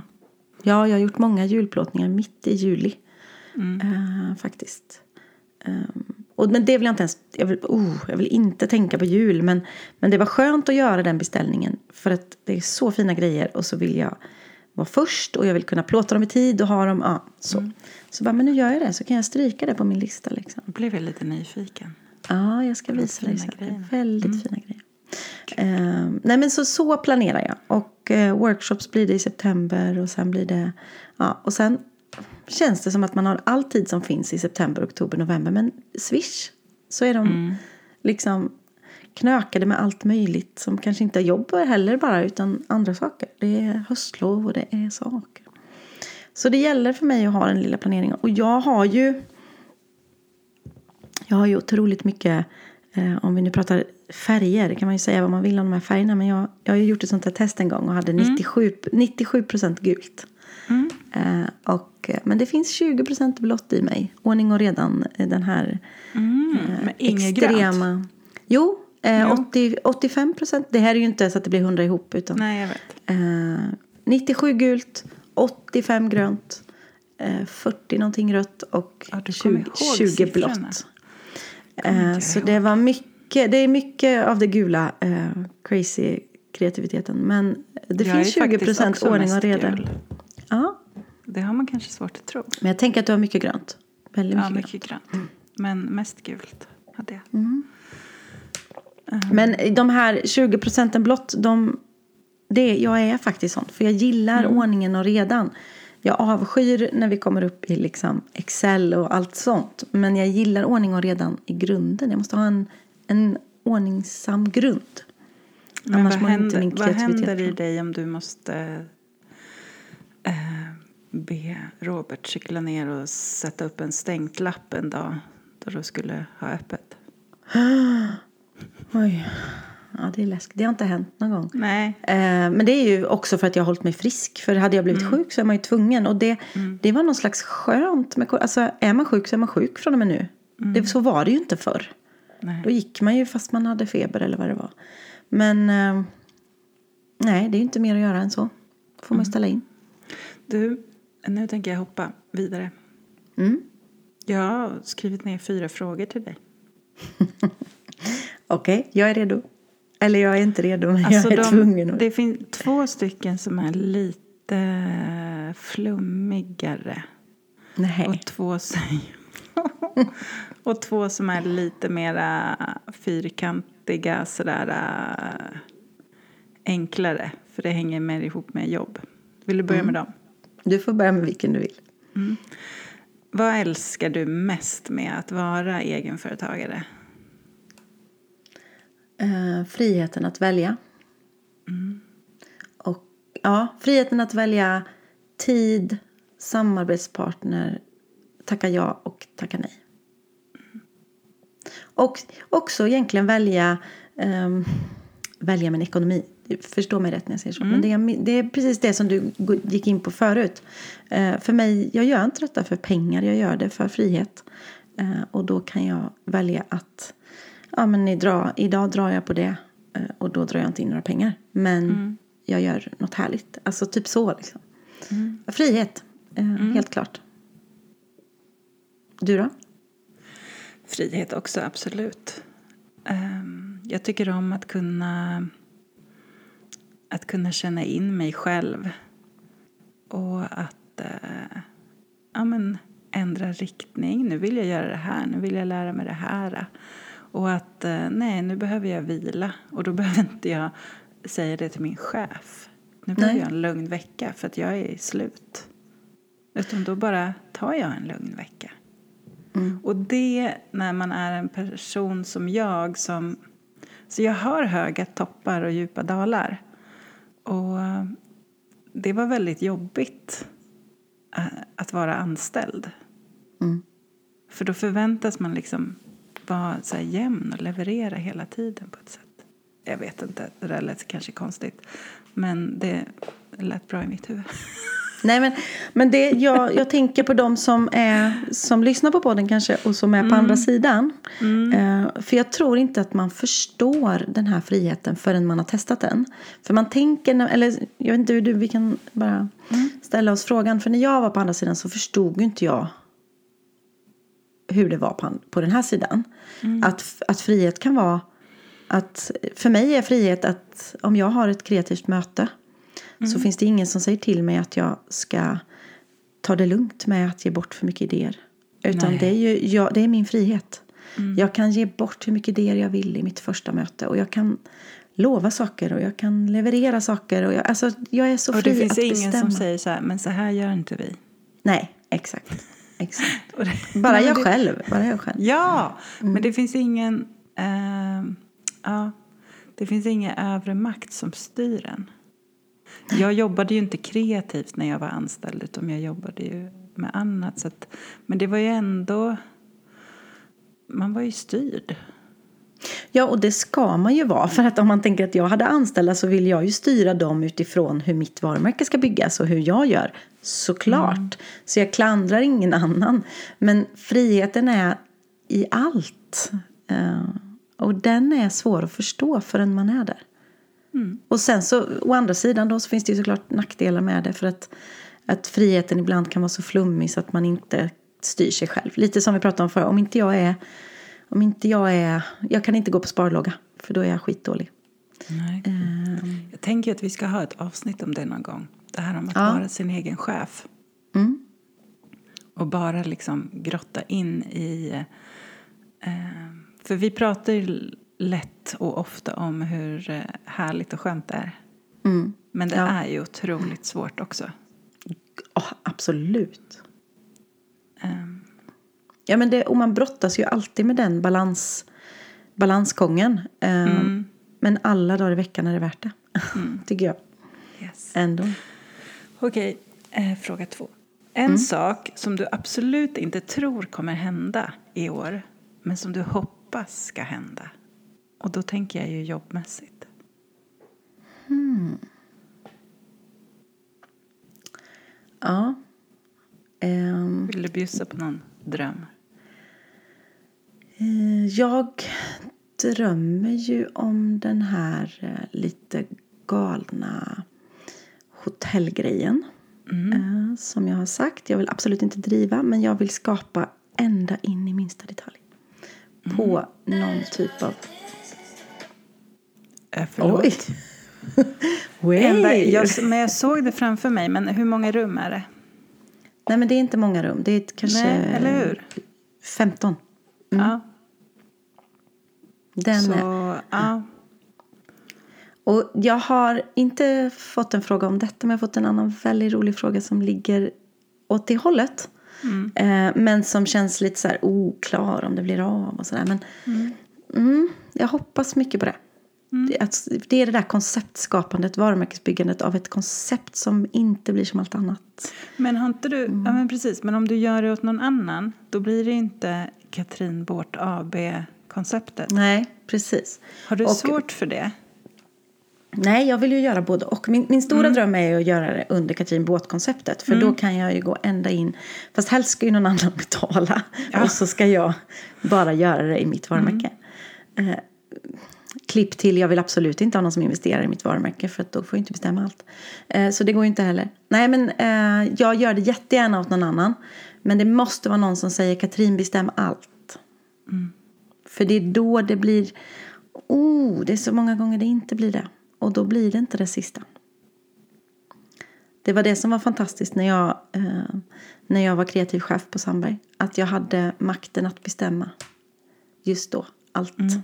Ja, jag har gjort många julplåtningar mitt i juli. Mm. Eh, faktiskt. Ehm, och, men det vill jag inte ens... Jag vill, oh, jag vill inte tänka på jul. Men, men det var skönt att göra den beställningen. För att det är så fina grejer. Och så vill jag vara först. Och jag vill kunna plåta dem i tid och ha dem. Ja, så. Mm. Så bara, men nu gör jag det. Så kan jag stryka det på min lista. Liksom. Då blev jag lite nyfiken. Ja, jag ska visa dig. Väldigt fina grejer. Ehm, nej men så, så planerar jag. Och eh, workshops blir det i september och sen blir det... Ja, och sen känns det som att man har all tid som finns i september, oktober, november. Men swish så är de liksom knökade med allt möjligt som kanske inte är jobb heller bara utan andra saker. Det är höstlov och det är saker. Så det gäller för mig att ha den lilla planeringen. Och jag har ju jag har ju otroligt mycket, eh, om vi nu pratar färger, kan man ju säga vad man vill om de här färgerna. Men jag, jag har ju gjort ett sånt här test en gång och hade 97, 97 gult. Eh, och, eh, men det finns 20% blått i mig. Ordning och redan, eh, den här Mm, men inget grönt. extrema... Jo, eh, Jo. 80, 85% Det här är ju inte så att det blir 100 ihop. Utan, Nej, jag vet. Eh, 97 gult, 85 grönt, eh, 40 någonting rött och Ja, du kommer 20, ihåg 20 siffrorna. blått. Eh, så det var mycket, det är mycket av det gula, eh, crazy kreativiteten. Men det Jag finns 20 faktiskt procent ordning och reda. gul. Ja, Det har man kanske svårt att tro. men jag tänker att du har mycket grönt. Väldigt Ja, mycket, mycket grönt. Men mest gult hade jag. grönt. Men de här 20 procenten blått, de, det, jag är faktiskt sån. För jag gillar Mm. ordningen och redan. Jag avskyr när vi kommer upp i liksom Excel och allt sånt. Men jag gillar ordning och redan i grunden. Jag måste ha en, en ordningsam grund. Men Annars vad inte händer, min vad händer i dig om du måste eh, be Robert cykla ner och sätta upp en stängt lapp en dag då du skulle ha öppet? Oj. Ja, det är läskigt. Det har inte hänt någon gång. Nej. Eh, men det är ju också för att jag har hållit mig frisk. För hade jag blivit sjuk så är man ju tvungen. Och det, det var någon slags skönt. Med, alltså, är man sjuk så är man sjuk från och med nu. Det, så var det ju inte förr. Nej. Då gick man ju fast man hade feber eller vad det var. Men eh, nej, det är ju inte mer att göra än så. får man ställa in. Du, nu tänker jag hoppa vidare. Mm. Jag har skrivit ner fyra frågor till dig. Okej, jag är redo. Eller jag är inte redo, men Alltså jag är de, tvungen. att- Det finns två stycken som är lite flummigare. Nej. Och två, som, och två som är lite mera fyrkantiga, sådär äh, enklare. För det hänger mer ihop med jobb. Vill du börja med dem? Du får börja med vilken du vill. vad älskar du mest med att vara egenföretagare? Eh, friheten att välja. Och, ja, friheten att välja tid, samarbetspartner, tacka ja och tacka nej. Och också egentligen välja, ehm, välja min ekonomi. Förstå mig rätt när jag säger så. Men det är, det är precis det som du gick in på förut. Eh, för mig, jag gör inte detta för pengar, jag gör det för frihet. Eh, och då kan jag välja att ja, men idag, idag drar jag på det eh, och då drar jag inte in några pengar. Men jag gör något härligt. Alltså typ så liksom. Frihet, eh, helt klart. Du då? Frihet också, absolut. Ehm, Jag tycker om att kunna, att kunna känna in mig själv och att eh, ja, men, ändra riktning. Nu vill jag göra det här, nu vill jag lära mig det här. Och att eh, nej, nu behöver jag vila och då behöver inte jag säga det till min chef. Nu behöver Nej. jag en lugn vecka för att jag är slut. Utan då bara tar jag en lugn vecka. Och det när man är en person som jag som... Så jag har höga toppar och djupa dalar. Och eh, det var väldigt jobbigt eh, att vara anställd. Mm. För då förväntas man liksom vara så här jämn och leverera hela tiden på ett sätt. Jag vet inte, det där lät kanske konstigt. Men det lät bra i mitt huvud. Nej, men, men det, jag, jag tänker på de som, är, som lyssnar på podden kanske och som är på andra sidan. Eh, för jag tror inte att man förstår den här friheten förrän man har testat den. För man tänker, eller jag vet inte hur du, vi kan bara ställa oss frågan. För när jag var på andra sidan så förstod ju inte jag hur det var på, på den här sidan. Att, att frihet kan vara att för mig är frihet att om jag har ett kreativt möte så finns det ingen som säger till mig att jag ska ta det lugnt med att ge bort för mycket idéer. Utan Nej. det är, ju, jag, det är min frihet. Jag kan ge bort hur mycket idéer jag vill i mitt första möte. Och jag kan lova saker och jag kan leverera saker. Och jag, alltså, jag är så Och fri det finns att ingen bestämma. som säger så här, men så här gör inte vi. Nej, exakt. exakt. Det- Bara jag det- själv. Bara jag själv. Ja, men det finns ingen... ehm, ja, det finns ingen övre makt som styr en. Jag jobbade ju inte kreativt när jag var anställd utan jag jobbade ju med annat. Så att, men det var ju ändå... Man var ju styrd. Ja, och det ska man ju vara. För att om man tänker att jag hade anställda så vill jag ju styra dem utifrån hur mitt varumärke ska byggas och hur jag gör. Såklart. Så jag klandrar ingen annan. Men friheten är i allt. Eh, och den är svår att förstå förrän man är där. Och sen så, å andra sidan då, så finns det ju såklart nackdelar med det. För att, att friheten ibland kan vara så flummig så att man inte styr sig själv. Lite som vi pratade om förr. Om inte jag är om inte jag är... Jag kan inte gå på sparlåga, för då är jag skitdålig. Nej. Jag tänker att vi ska ha ett avsnitt om det någon gång. Det här om att Ja. vara sin egen chef. Mm. Och bara liksom grotta in i... Eh, för vi pratar ju lätt och ofta om hur eh, härligt och skönt det är. Mm. Men det Ja. är ju otroligt svårt också. Oh, absolut. Ehm, Ja, men det, och man brottas ju alltid med den balans, balansgången. Eh, Mm. Men alla dagar i veckan är det värt det. Tycker jag. yes. Ändå. Okej, eh, fråga två. En sak som du absolut inte tror kommer hända i år men som du hoppas ska hända. Och då tänker jag ju jobbmässigt. Ja. Ehm, Vill du bjussa på någon dröm? Eh, Jag drömmer ju om den här eh, lite galna hotellgrejen. Eh, Som jag har sagt, jag vill absolut inte driva men jag vill skapa ända in i minsta detalj. På någon typ av... Eh, förlåt. Oj! Ända, jag, men jag såg det framför mig, men hur många rum är det? Nej men det är inte många rum, det är kanske Nej, eller hur? 15. Ja, Den så, är, ja. Och jag har inte fått en fråga om detta men jag har fått en annan väldigt rolig fråga som ligger åt det hållet. Mm. Eh, men som känns lite så här oklar om det blir av och sådär. Men mm. Mm, jag hoppas mycket på det. Mm. Det, det är det där konceptskapandet, varumärkesbyggandet av ett koncept som inte blir som allt annat. Men har inte du, mm. ja men precis, men om du gör det åt någon annan då blir det inte Katrin Bårt AB-konceptet. Nej, precis. Har du och, svårt för det? Nej, jag vill ju göra både och. Min, min stora mm. dröm är ju att göra det under Katrin Båt-konceptet. För mm. då kan jag ju gå ända in. Fast helst ska ju någon annan betala. Ja. Och så ska jag bara göra det i mitt varumärke. Mm. Eh, klipp till, jag vill absolut inte ha någon som investerar i mitt varumärke. För då får jag inte bestämma allt. Eh, så det går ju inte heller. Nej, men eh, jag gör det jättegärna åt någon annan. Men det måste vara någon som säger Katrin bestäm allt. Mm. För det är då det blir. Oh, det är så många gånger det inte blir det. Och då blir det inte det sista. Det var det som var fantastiskt när jag, eh, när jag var kreativ chef på Sandberg. Att jag hade makten att bestämma just då, allt. Mm.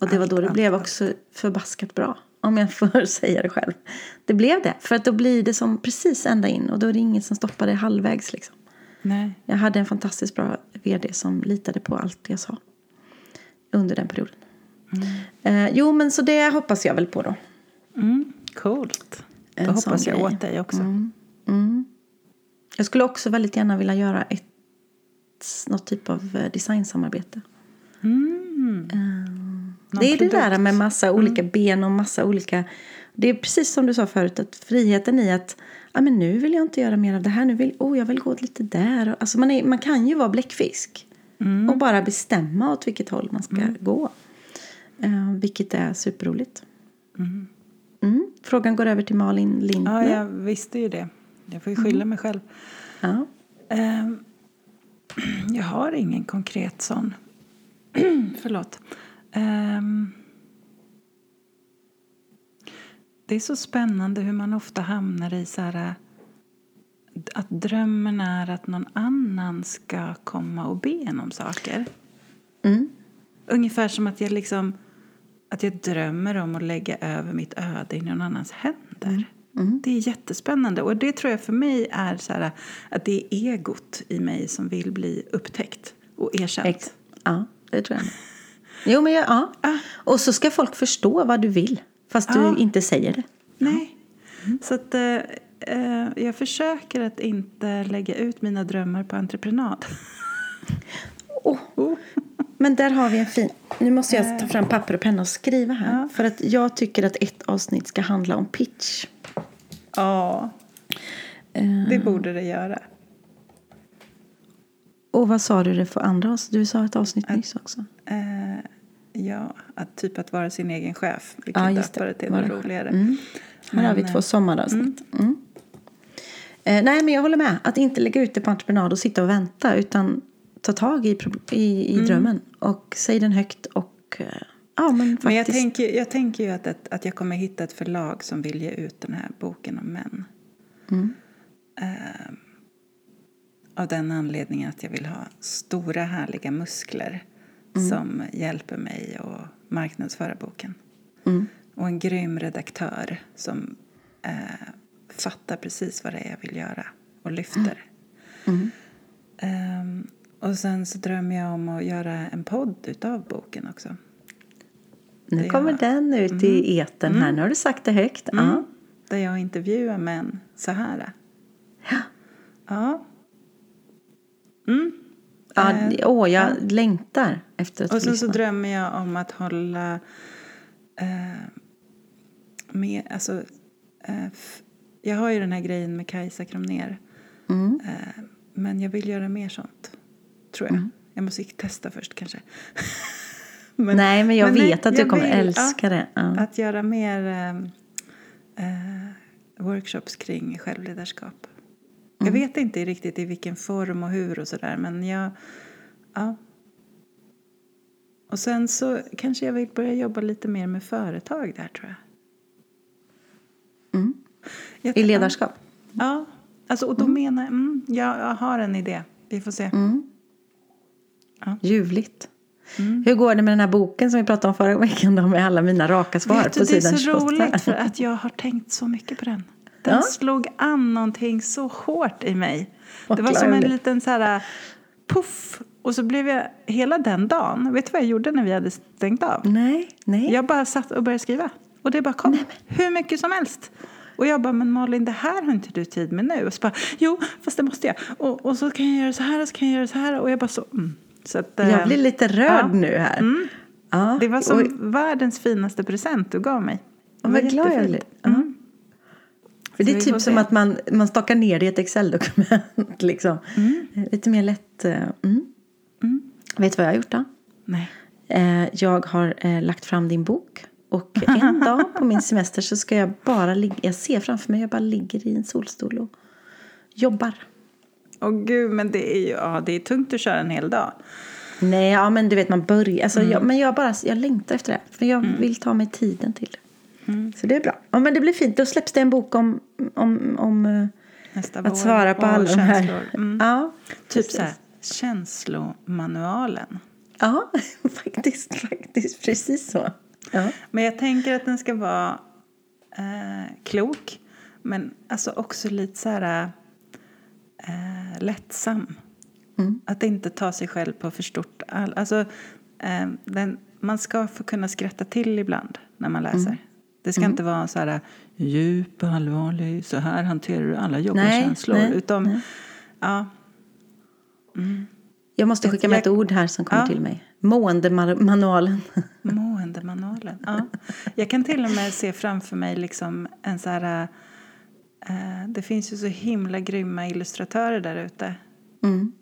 Och det var då det blev också förbaskat bra. Om jag får säga det själv. Det blev det. För att då blir det som precis ända in. Och då är det ingen som stoppar det halvvägs liksom. Nej. Jag hade en fantastiskt bra vd som litade på allt jag sa. Under den perioden. Mm. Eh, jo, men så det hoppas jag väl på då. Mm, coolt. Då en hoppas jag grej. åt dig också. Mm. Mm. Jag skulle också väldigt gärna vilja göra ett, något typ av eh, designsamarbete. Mm. Eh, det är produkt. det där med massa mm. olika ben och massa olika... Det är precis som du sa förut, att friheten i att ah, men nu vill jag inte göra mer av det här. Nu vill, oh, jag vill gå lite där. Alltså man, är, man kan ju vara bläckfisk mm. och bara bestämma åt vilket håll man ska mm. gå. Eh, vilket är superroligt. Mm. Mm. Frågan går över till Malin Lindner. Ja, jag visste ju det. Jag får ju skylla mm. mig själv. Ja. Eh, jag har ingen konkret sån. Förlåt. Eh, det är så spännande hur man ofta hamnar i så här att drömmen är att någon annan ska komma och be en om saker. Mm. Ungefär som att jag liksom att jag drömmer om att lägga över mitt öde i någon annans händer. Mm. Mm. Det är jättespännande. Och det tror jag för mig är så här, att det är egot i mig som vill bli upptäckt och erkänt. Ex ja, det tror jag. Jo, men jag, ja. Ah. Och så ska folk förstå vad du vill, fast ah. du inte säger det. Nej. Mm. Så att, eh, eh, jag försöker att inte lägga ut mina drömmar på entreprenad. Oh. oh. Men där har vi en fin... Nu måste jag ta fram papper och penna och skriva här. Ja. För att jag tycker att ett avsnitt ska handla om pitch. Ja, det uh. borde det göra. Och vad sa du det för andra Du sa ett avsnitt att, nyss också. Uh, ja, att typ att vara sin egen chef. Vi kan ja, döpa det till något roligare. Mm. Här har vi två sommaravsnitt. Mm. Mm. Uh, nej, men jag håller med. Att inte lägga ut det på entreprenad och sitta och vänta. Utan ta tag i, i, i mm. drömmen och säg den högt och eh, ja men. Men jag tänker, jag tänker ju att, att, att jag kommer hitta ett förlag som vill ge ut den här boken om män. Mm. Uh, av den anledningen att jag vill ha stora härliga muskler mm. som hjälper mig att marknadsföra boken. Mm. Och en grym redaktör som uh, fattar precis vad det är jag vill göra och lyfter. Um, och sen så drömmer jag om att göra en podd utav boken också. Nu kommer jag... den ut mm. i eten här. Mm. Nu har du sagt det högt. Mm. Ja. Där jag intervjuar män så här. Ja. Ja. Mm. Ja, äh, åh, jag ja. längtar efter att Och sen så drömmer jag om att hålla eh, med, alltså, eh, jag har ju den här grejen med Kajsa Kramner. Mm. Eh, men jag vill göra mer sånt tror jag. Mm. Jag måste testa först kanske. men, nej, men jag men vet nej, att du kommer vill, älska ja, det. Ja. Att göra mer äh, workshops kring självledarskap. Mm. Jag vet inte riktigt i vilken form och hur och sådär men jag, ja. Och sen så kanske jag vill börja jobba lite mer med företag där tror jag. Mm. jag I ledarskap? Ja, alltså, och då mm. menar jag, mm, jag, jag har en idé. Vi får se. Mm. Ja. Ljuvligt. Mm. Hur går det med den här boken som vi pratade om förra veckan då, med alla mina raka svar Vet på sidan 28? Det är så 28. roligt för att jag har tänkt så mycket på den. Den ja. slog an någonting så hårt i mig. Det var som en liten så här puff. Och så blev jag hela den dagen, vet du vad jag gjorde när vi hade stängt av? Nej, nej. Jag bara satt och började skriva. Och det bara kom nej, hur mycket som helst. Och jag bara, men Malin det här har inte du tid med nu. Och så bara, jo fast det måste jag. Och, och så kan jag göra så här och så kan jag göra så här. Och jag bara så, mm. så att, Jag blir lite rörd ja. nu här. Mm. Ja. Det var som och... världens finaste present du gav mig. Det vad glad jag blir. Mm. För det är typ som att man, man stockar ner det i ett Excel-dokument. Liksom. Mm. Lite mer lätt. Eh, mm. Mm. Vet du vad jag har gjort då? Nej. Eh, jag har eh, lagt fram din bok. Och en dag på min semester så ska jag bara ligga, jag ser framför mig, jag bara ligger i en solstol och jobbar. Åh oh, gud, men det är ju ja, det är tungt att köra en hel dag. Nej, ja men du vet man börjar, alltså, mm. jag, men jag bara, jag längtar efter det. För jag mm. vill ta mig tiden till det. Mm. Så det är bra. Ja, men det blir fint. Då släpps det en bok om, om, om eh, Nästa att svara på alla de här. Mm. Ja, typ så här, känslomanualen. Ja, faktiskt, faktiskt. Precis så. Ja. Men jag tänker att den ska vara eh, klok. Men alltså också lite så här eh, lättsam. Mm. Att inte ta sig själv på för stort all, alltså, eh, den, Man ska få kunna skratta till ibland när man läser. Mm. Det ska mm. inte vara så här djup och allvarlig, så här hanterar du alla jobbiga nej, känslor. Nej, utan, nej. ja. Mm. Jag måste skicka med jag, ett ord här som kommer ja. till mig. Måendemanualen. Måendemanualen, ja. Jag kan till och med se framför mig liksom en så här... Uh, det finns ju så himla grymma illustratörer där ute. Mm.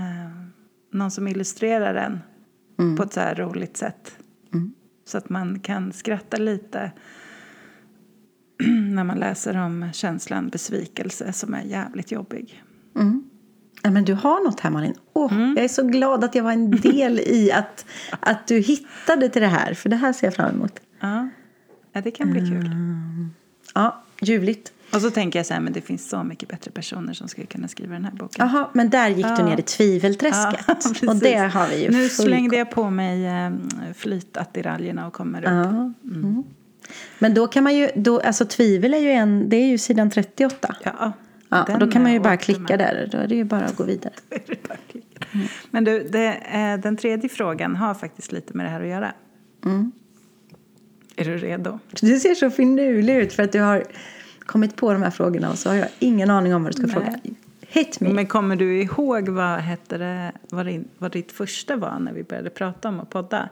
Uh, någon som illustrerar den mm. på ett så här roligt sätt. Så att man kan skratta lite när man läser om känslan besvikelse som är jävligt jobbig. Mm. Ja, men du har något här Malin. Oh, mm. Jag är så glad att jag var en del i att, att du hittade till det här. För det här ser jag fram emot. Ja, ja det kan bli kul. Mm. Ja, ljuvligt. Och så tänker jag så här, men det finns så mycket bättre personer som skulle kunna skriva den här boken. Jaha, men där gick ja. du ner i tvivelträsket. Ja, och det har vi ju Nu slängde jag på mig äh, flytattiraljerna och kommer upp. Ja. Mm. Mm. Men då kan man ju, då, alltså tvivel är ju en, det är ju sidan 38. Ja. Ja, då kan man ju bara klicka där. Då är det ju bara att gå vidare. Mm. Men du, det, eh, den tredje frågan har faktiskt lite med det här att göra. Mm. Är du redo? Du ser så finurlig ut för att du har kommit på de här frågorna och så har jag ingen aning om vad du ska Nej. fråga. Hit me. Men kommer du ihåg vad, hette det, vad, din, vad ditt första var när vi började prata om att podda?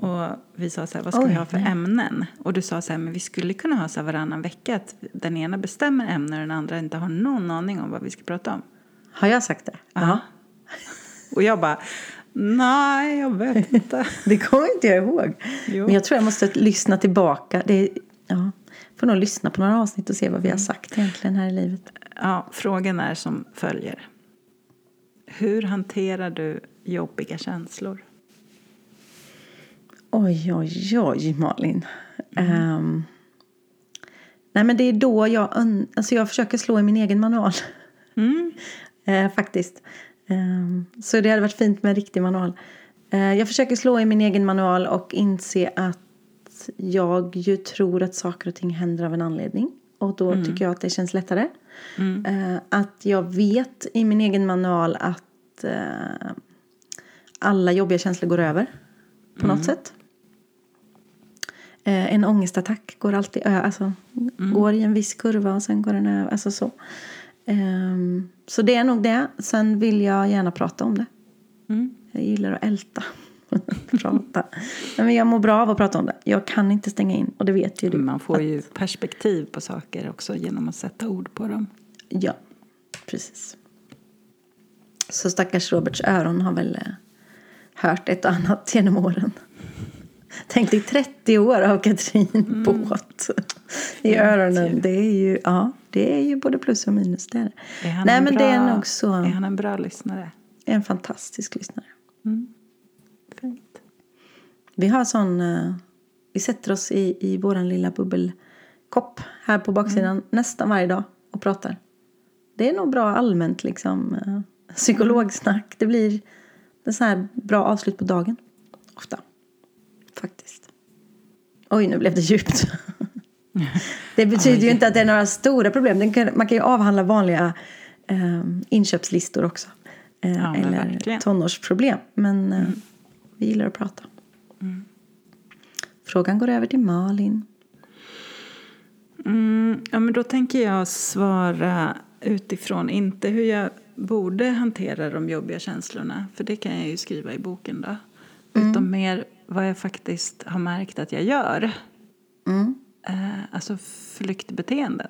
Och vi sa så här, vad ska Oj, vi ha för nej. ämnen? Och du sa så här, men vi skulle kunna ha så här varannan vecka att den ena bestämmer ämnen och den andra inte har någon aning om vad vi ska prata om. Har jag sagt det? Ja. och jag bara, nej, jag vet inte. det kommer inte jag ihåg. Jo. Men jag tror jag måste lyssna tillbaka. Det ja, får nog lyssna på några avsnitt och se vad vi har sagt egentligen här i livet. Ja, frågan är som följer. Hur hanterar du jobbiga känslor? Oj, oj, oj, Malin. Mm. Um, nej, men det är då jag, alltså jag försöker slå i min egen manual. Mm. uh, faktiskt. Um, så det hade varit fint med en riktig manual. Uh, jag försöker slå i min egen manual och inse att jag ju tror att saker och ting händer av en anledning. Och då mm. tycker jag att det känns lättare. Mm. Uh, att jag vet i min egen manual att alla jobbiga känslor går över på något mm. sätt. Eh, en ångestattack går alltid alltså, mm. går i en viss kurva och sen går den över. Alltså så. Um, så det är nog det. Sen vill jag gärna prata om det. Mm. Jag gillar att älta. prata. Men jag mår bra av att prata om det. Jag kan inte stänga in och det vet ju du. Man får ju perspektiv på saker också genom att sätta ord på dem. Ja, precis. Så stackars Roberts öron har väl eh, hört ett och annat genom åren. Tänk dig 30 år av Katrin mm. Båt i öronen. Det är ju, ja, det är ju både plus och minus. Det är, är Nej, men bra, det är nog så. Är han en bra lyssnare? En fantastisk lyssnare. Mm. Vi har sån, uh, vi sätter oss i, i våran lilla bubbelkopp här på baksidan mm. nästan varje dag och pratar. Det är nog bra allmänt liksom uh, psykologsnack. Det blir en sån här bra avslut på dagen ofta faktiskt. Oj, nu blev det djupt. Det betyder ju inte att det är några stora problem. Man kan ju avhandla vanliga eh, inköpslistor också. Eh, Ja, eller verkligen. tonårsproblem. Men eh, vi gillar att prata. Frågan går över till Malin. Mm, ja, men då tänker jag svara utifrån, inte hur jag borde hantera de jobbiga känslorna, för det kan jag ju skriva i boken då. Utan mer vad jag faktiskt har märkt att jag gör. Mm. Eh, alltså flyktbeteenden.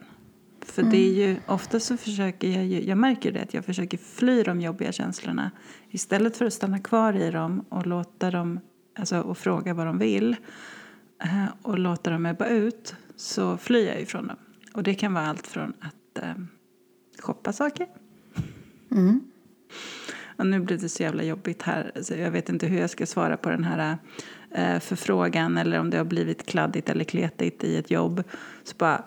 För det är ju, ofta så försöker jag ju, jag märker det, att jag försöker fly de jobbiga känslorna istället för att stanna kvar i dem och låta dem, alltså och fråga vad de vill eh, och låta dem ebba ut så flyr jag ifrån dem. Och det kan vara allt från att eh, shoppa saker. Och nu blir det så jävla jobbigt här. Så jag vet inte hur jag ska svara på den här eh, förfrågan eller om det har blivit kladdigt eller kletigt i ett jobb. Så bara...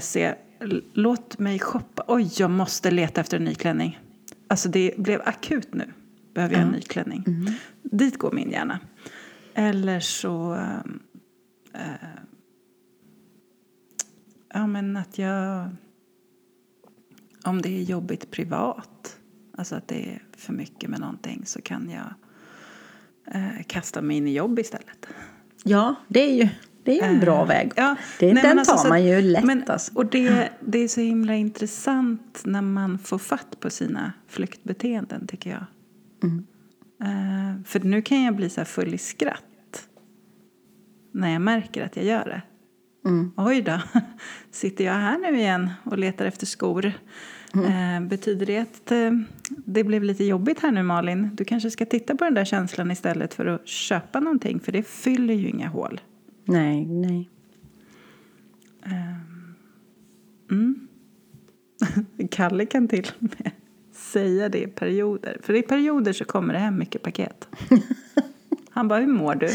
.se. Låt mig shoppa. Oj, jag måste leta efter en ny klänning. Alltså det blev akut nu. Behöver jag en ny klänning. Dit går min hjärna. Eller så... eh, ja, men att jag... Om det är jobbigt privat, alltså att det är för mycket med någonting så kan jag eh, kasta mig in i jobb istället. Ja, det är ju, det är en bra Eh, väg. Ja, det, nej, den alltså tar man ju lätt men, alltså. Och det, det är så himla intressant när man får fatt på sina flyktbeteenden tycker jag. Mm. För nu kan jag bli så här full i skratt när jag märker att jag gör det. Mm. Oj då, sitter jag här nu igen och letar efter skor? Mm. Eh, betyder det att eh, det blev lite jobbigt här nu Malin? Du kanske ska titta på den där känslan istället för att köpa någonting för det fyller ju inga hål. Nej, nej. Kalle kan till och med säga det i perioder. För i perioder så kommer det hem mycket paket. Han bara, hur mår du?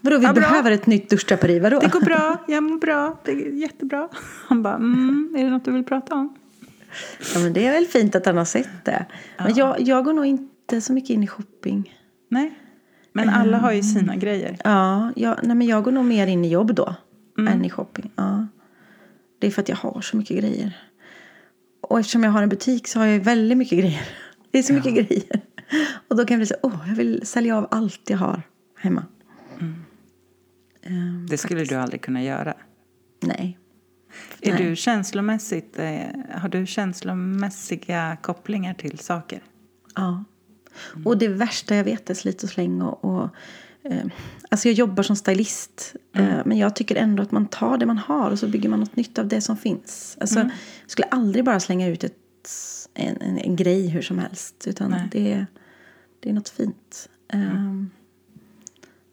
Vadå, vi Ja, behöver ett nytt duschdraperi, vadå? Det går bra, jag mår bra, det är jättebra. Han bara, mm, är det något du vill prata om? Ja, men det är väl fint att han har sett det. Men jag, jag går nog inte så mycket in i shopping. Nej, men alla har ju sina grejer. Ja, jag, nej, men jag går nog mer in i jobb då. Mm. Än i shopping. Ja. Det är för att jag har så mycket grejer. Och eftersom jag har en butik så har jag väldigt mycket grejer. Det är så mycket grejer. Och då kan jag bli så åh, jag vill sälja av allt jag har hemma. Ehm, Det skulle du aldrig kunna göra. nej. Är Nej. du känslomässigt, eh, har du känslomässiga kopplingar till saker? Ja. Och det värsta jag vet är slit och släng. Och, och, alltså jag jobbar som stylist. Eh, men jag tycker ändå att man tar det man har och så bygger man något nytt av det som finns. Alltså, Jag skulle aldrig bara slänga ut ett, en, en, en grej hur som helst. Utan Nej. det, är- det är något fint. Ehm,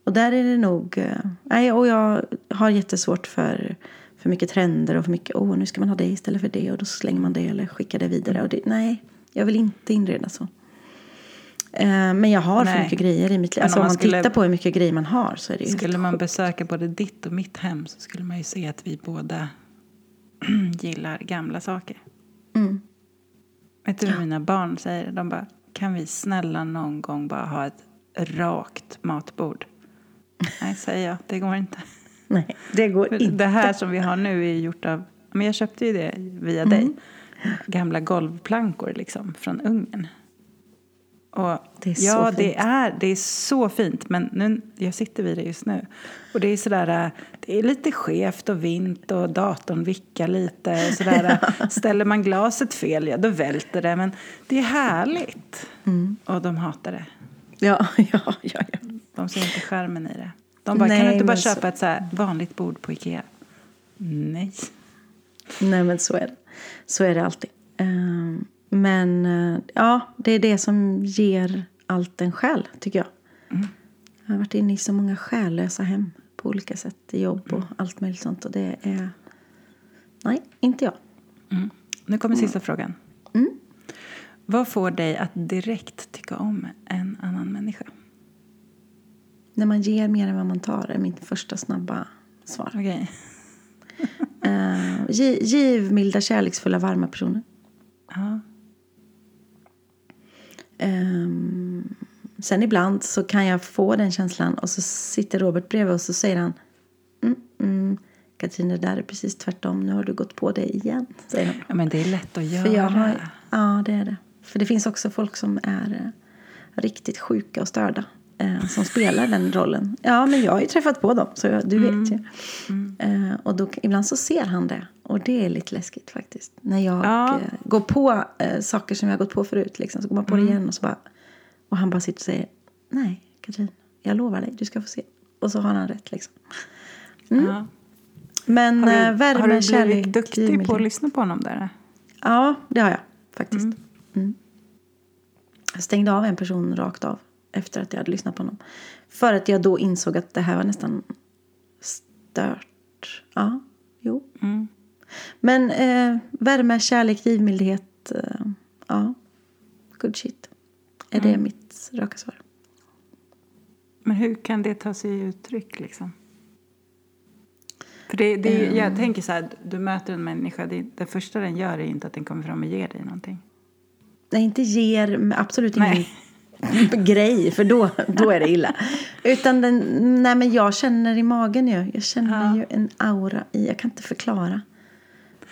och där är det nog... eh, nej, och jag har jättesvårt för, för mycket trender och för mycket... Åh, nu ska man ha det istället för det och då slänger man det eller skickar det vidare. Och det, nej, jag vill inte inreda så. Eh, men jag har för Nej. mycket grejer i mitt liv. Alltså om om man man skulle- tittar på hur mycket grejer man har så är det ju Skulle man sjukt. besöka både ditt och mitt hem så skulle man ju se att vi båda gillar gamla saker. Mm. Vet du vad mina barn säger? De bara, kan vi snälla någon gång bara ha ett rakt matbord? Nej, säger jag, det går inte. Nej, det går För inte. Det här som vi har nu är gjort av, men jag köpte ju det via dig. Gamla golvplankor liksom från Ungern. Och Det är så ja, fint. det är, det är så fint. Men nu, jag sitter vid det just nu. Och det är sådär, det är lite skevt och vint och datorn vickar lite. Och sådär. Ställer man glaset fel, ja då välter det. Men det är härligt. Mm. Och de hatar det. Ja, ja, ja. ja. De ser inte skärmen i det. De bara, kan Nej, du inte bara så- köpa ett så här vanligt bord på Ikea? Nej. Nej, men så är det. Så är det alltid. Ehm, Men eh, ja, det är det som ger allt en själ, tycker jag. Jag har varit inne i så många själlösa hem på olika sätt. I jobb och allt möjligt sånt. Och det är... Nej, inte jag. Mm. Nu kommer sista frågan. Vad får dig att direkt tycka om en annan människa? När man ger mer än vad man tar är mitt första snabba svar. Okej. Uh, givmilda, kärleksfulla, varma personer. Ja. Ehm, sen ibland så kan jag få den känslan och så sitter Robert bredvid och så säger han mm, mm, Katrin, det där är precis tvärtom. Nu har du gått på det igen, säger hon. Ja, men det är lätt att göra. För jag har, ja, det är det. För det finns också folk som är eh, riktigt sjuka och störda. Eh, som spelar den rollen. Ja, men jag har ju träffat på dem, så jag, du vet ju. Eh, och då, ibland så ser han det. Och det är lite läskigt faktiskt. När jag Ja. eh, går på eh, saker som jag har gått på förut. Liksom, så går man på det igen och så bara... Och han bara sitter och säger Nej, Katrin, jag lovar dig, du ska få se. Och så har han rätt liksom. Ja. Men Har eh, du, värme, har du blivit kärlek, duktig på att lyssna på honom där? Ja, det har jag faktiskt. Mm. Jag stängde av en person rakt av efter att jag hade lyssnat på honom. För att jag då insåg att det här var nästan stört. Ja, jo. Mm. Men eh, värme, kärlek, givmildhet. Eh, ja, good shit. Är det mitt raka svar? Men hur kan det ta sig uttryck liksom? För det, det, är- Jag tänker så här, du möter en människa, det, det första den gör är inte att den kommer fram och ger dig någonting. Det inte ger absolut ingen Nej. grej, för då, då är det illa. Utan den, nej men jag känner i magen ju. Jag känner Ja. ju en aura i, jag kan inte förklara.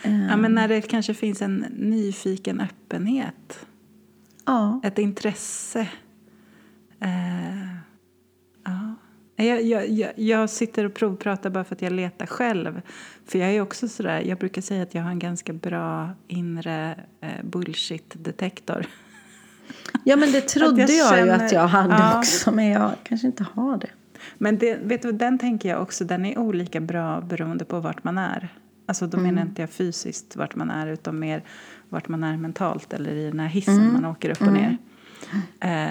Ja, men när det kanske finns en nyfiken öppenhet, Ja, ett intresse. Eh, ja. jag, jag, jag, jag sitter och provpratar bara för att jag letar själv. För jag är också sådär, jag brukar säga att jag har en ganska bra inre eh, bullshit-detektor. ja men det trodde jag, jag ju känner- att jag hade Ja. också. Men jag kanske inte har det. Men det, vet du, den tänker jag också, den är olika bra beroende på vart man är. Alltså då menar inte jag fysiskt vart man är utan mer vart man är mentalt eller i den här hissen man åker upp och ner. Eh,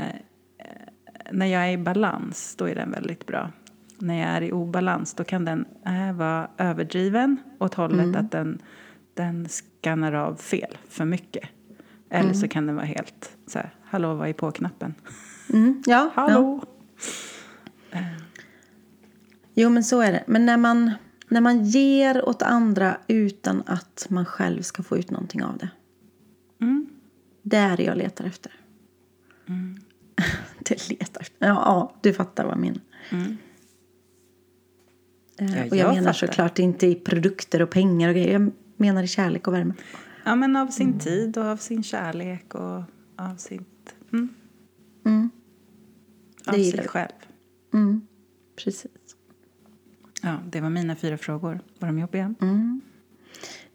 när jag är i balans då är den väldigt bra. När jag är i obalans då kan den eh, vara överdriven åt hållet att den, den skannar av fel för mycket. Eller så kan den vara helt så här, hallå vad är på-knappen? Mm, ja, ja. Hallå! Jo men så är det. Men när man, när man ger åt andra utan att man själv ska få ut någonting av det. Mm. Det är det jag letar efter. det letar efter. Ja, ja, du fattar vad jag menar. Mm. Eh, Ja, och jag, jag menar fattar. såklart inte i produkter och pengar och grejer. Jag menar i kärlek och värme. Ja, men av sin tid och av sin kärlek och av sitt... Mm, Mm. av vi. själv. Mm. Precis. Ja, det var mina fyra frågor. Var de jobbiga? Mm.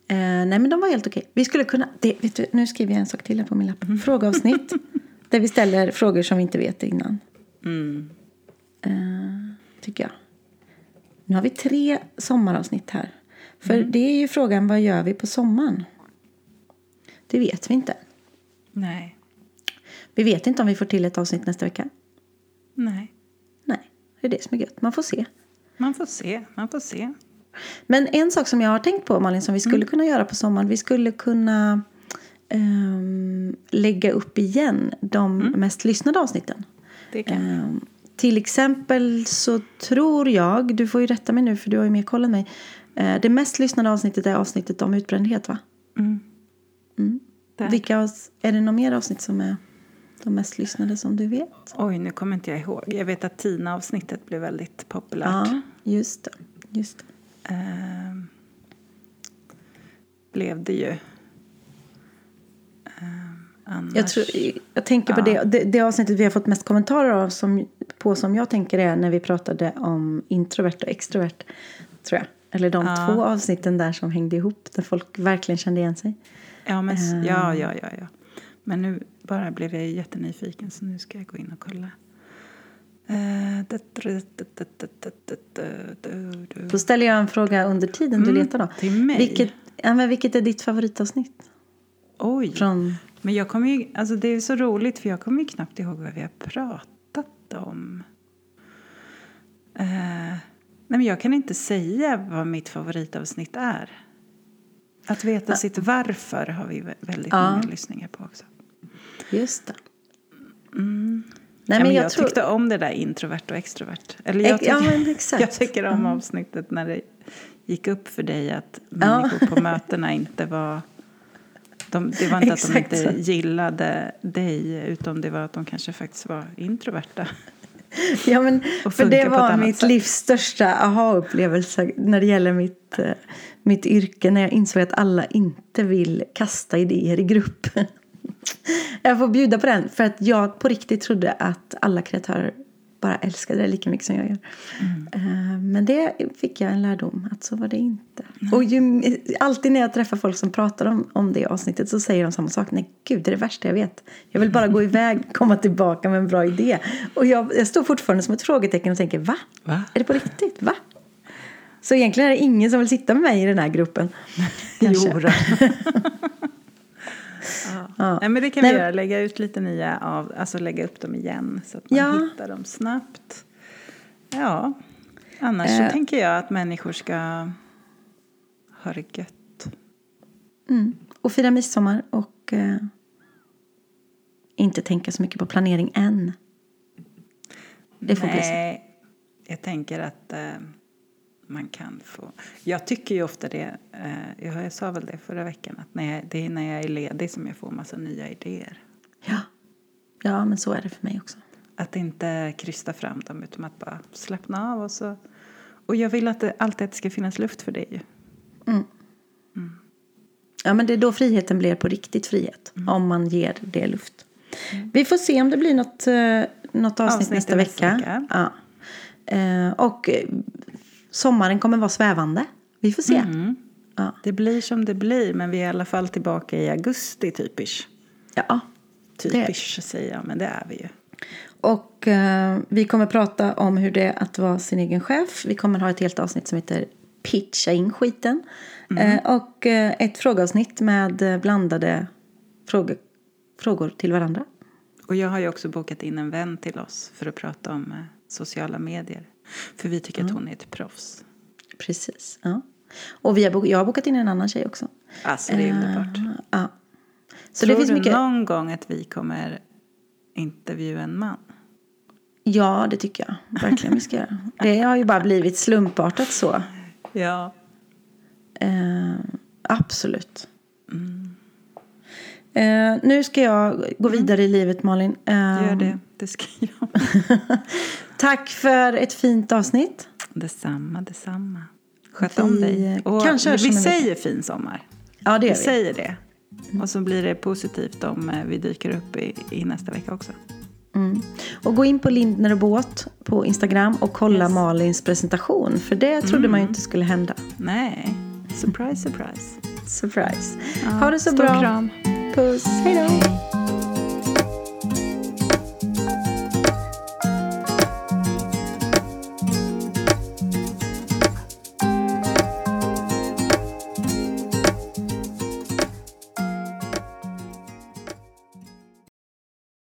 Eh, nej men de var helt okej. Vi skulle kunna, det, vet du, nu skriver jag en sak till på min lapp. Frågeavsnitt. där vi ställer frågor som vi inte vet innan. Mm. Eh, tycker jag. Nu har vi tre sommaravsnitt här. För det är ju frågan, vad gör vi på sommaren? Det vet vi inte. Nej. Vi vet inte om vi får till ett avsnitt nästa vecka. Nej. Nej, det är det som är gött. Man får se. Man får se. Man får se. Men en sak som jag har tänkt på, Malin, som vi skulle kunna göra på sommaren. Vi skulle kunna ehm, lägga upp igen de mest lyssnade avsnitten. Det kan Ehm, till exempel så tror jag, du får ju rätta mig nu för du har ju mer koll än mig. Eh, det mest lyssnade avsnittet är avsnittet om utbrändhet va? Där. Vilka, avs- är det något mer avsnitt som är de mest lyssnade som du vet? Oj, nu kommer inte jag ihåg. Jag vet att Tina-avsnittet blev väldigt populärt. Ja, just det. Just det. Ehm, blev det ju. Ehm, annars... Jag, tror, jag tänker på det, det, det avsnittet vi har fått mest kommentarer av som, på som jag tänker är när vi pratade om introvert och extrovert. Tror jag. Eller de Ja. två avsnitten där som hängde ihop där folk verkligen kände igen sig. Ja, men, Ehm. ja, ja, ja, ja. Men nu bara blev jag jättenyfiken så nu ska jag gå in och kolla. Då ställer jag en fråga under tiden du mm, letar. Då. Till mig? Vilket, ja, men vilket är ditt favoritavsnitt? Oj! Från... Men jag kommer ju, alltså det är så roligt, för jag kommer ju knappt ihåg vad vi har pratat om. Uh, nej men jag kan inte säga vad mitt favoritavsnitt är. Att veta ja. sitt varför har vi väldigt ja. många lyssningar på också just det. Mm. Nej, ja, men jag, jag, tyckte om det där introvert och extrovert. Eller jag tycker, ja, jag tycker om avsnittet när det gick upp för dig att människor på mötena inte var... De, det var inte att de inte så. gillade dig utan det var att de kanske faktiskt var introverta. Ja, men för det var mitt sätt. livs största aha-upplevelse när det gäller mitt, eh, mitt yrke. När jag insåg att alla inte vill kasta idéer i grupp. Jag får bjuda på den för att jag på riktigt trodde att alla kreatörer bara älskade det lika mycket som jag gör. Eh, Men det fick jag en lärdom att så var det inte. Och ju, alltid när jag träffar folk som pratar om, om det avsnittet så säger de samma sak. Nej gud, det är det värsta jag vet. Jag vill bara gå iväg, komma tillbaka med en bra idé. Och jag, jag står fortfarande som ett frågetecken och tänker va? Va? Är det på riktigt? Va? Så egentligen är det ingen som vill sitta med mig i den här gruppen. Kanske. Jo. ja. Nej, men det kan Nej. vi göra. Lägga ut lite nya av, alltså lägga upp dem igen så att man Ja. hittar dem snabbt. Ja, annars Eh. så tänker jag att människor ska ha det gött. Mm. Och fira midsommar och eh, inte tänka så mycket på planering än. Det får bli så. Nej, jag tänker att eh, man kan få... Jag tycker ju ofta det, eh, jag, sa väl det förra veckan, att när jag, det är när jag är ledig som jag får massa nya idéer. Ja. ja, men så är det för mig också. Att inte krysta fram dem utan att bara slappna av och så... Och jag vill att det alltid att det ska finnas luft för det ju. Ja, men det är då friheten blir på riktigt frihet. Mm. Om man ger det luft. Vi får se om det blir något, eh, något avsnitt, Avsnitt nästa, nästa vecka. vecka. Ja. Eh, och eh, sommaren kommer vara svävande. Vi får se. Mm. Ja. Det blir som det blir, men vi är i alla fall tillbaka i augusti typisch. ja. Typisch säger jag, men det är vi ju. Och eh, vi kommer prata om hur det är att vara sin egen chef. Vi kommer ha ett helt avsnitt som heter Pitcha in skiten. Eh, och eh, ett frågeavsnitt med eh, blandade frågor, frågor till varandra. Och jag har ju också bokat in en vän till oss för att prata om eh, sociala medier. För vi tycker att hon är ett proffs. Precis. Ja. Och vi har jag har bokat in en annan tjej också. Alltså det är underbart. Eh, ja. Så Tror det finns du mycket. någon gång att vi kommer intervjua en man? Ja, det tycker jag. Verkligen vi ska göra. Det har ju bara blivit slumpartat så. Ja. Eh, absolut. Eh, nu ska jag gå vidare i livet, Malin. Eh, Gör det. Det ska jag. Tack för ett fint avsnitt. Detsamma, detsamma. Sköt om Vi, dig. eh, Och kanske vi om säger fin sommar. Ja, det Vi gör vi. säger det. Och så blir det positivt om eh, vi dyker upp i, i nästa vecka också. Mm. Och gå in på Lindner och Båt på Instagram och kolla Yes. Malins presentation. För det trodde man ju inte skulle hända. Nej, surprise, surprise. Surprise. Ja, ha det så stor bra. kram. Tacos. Hello.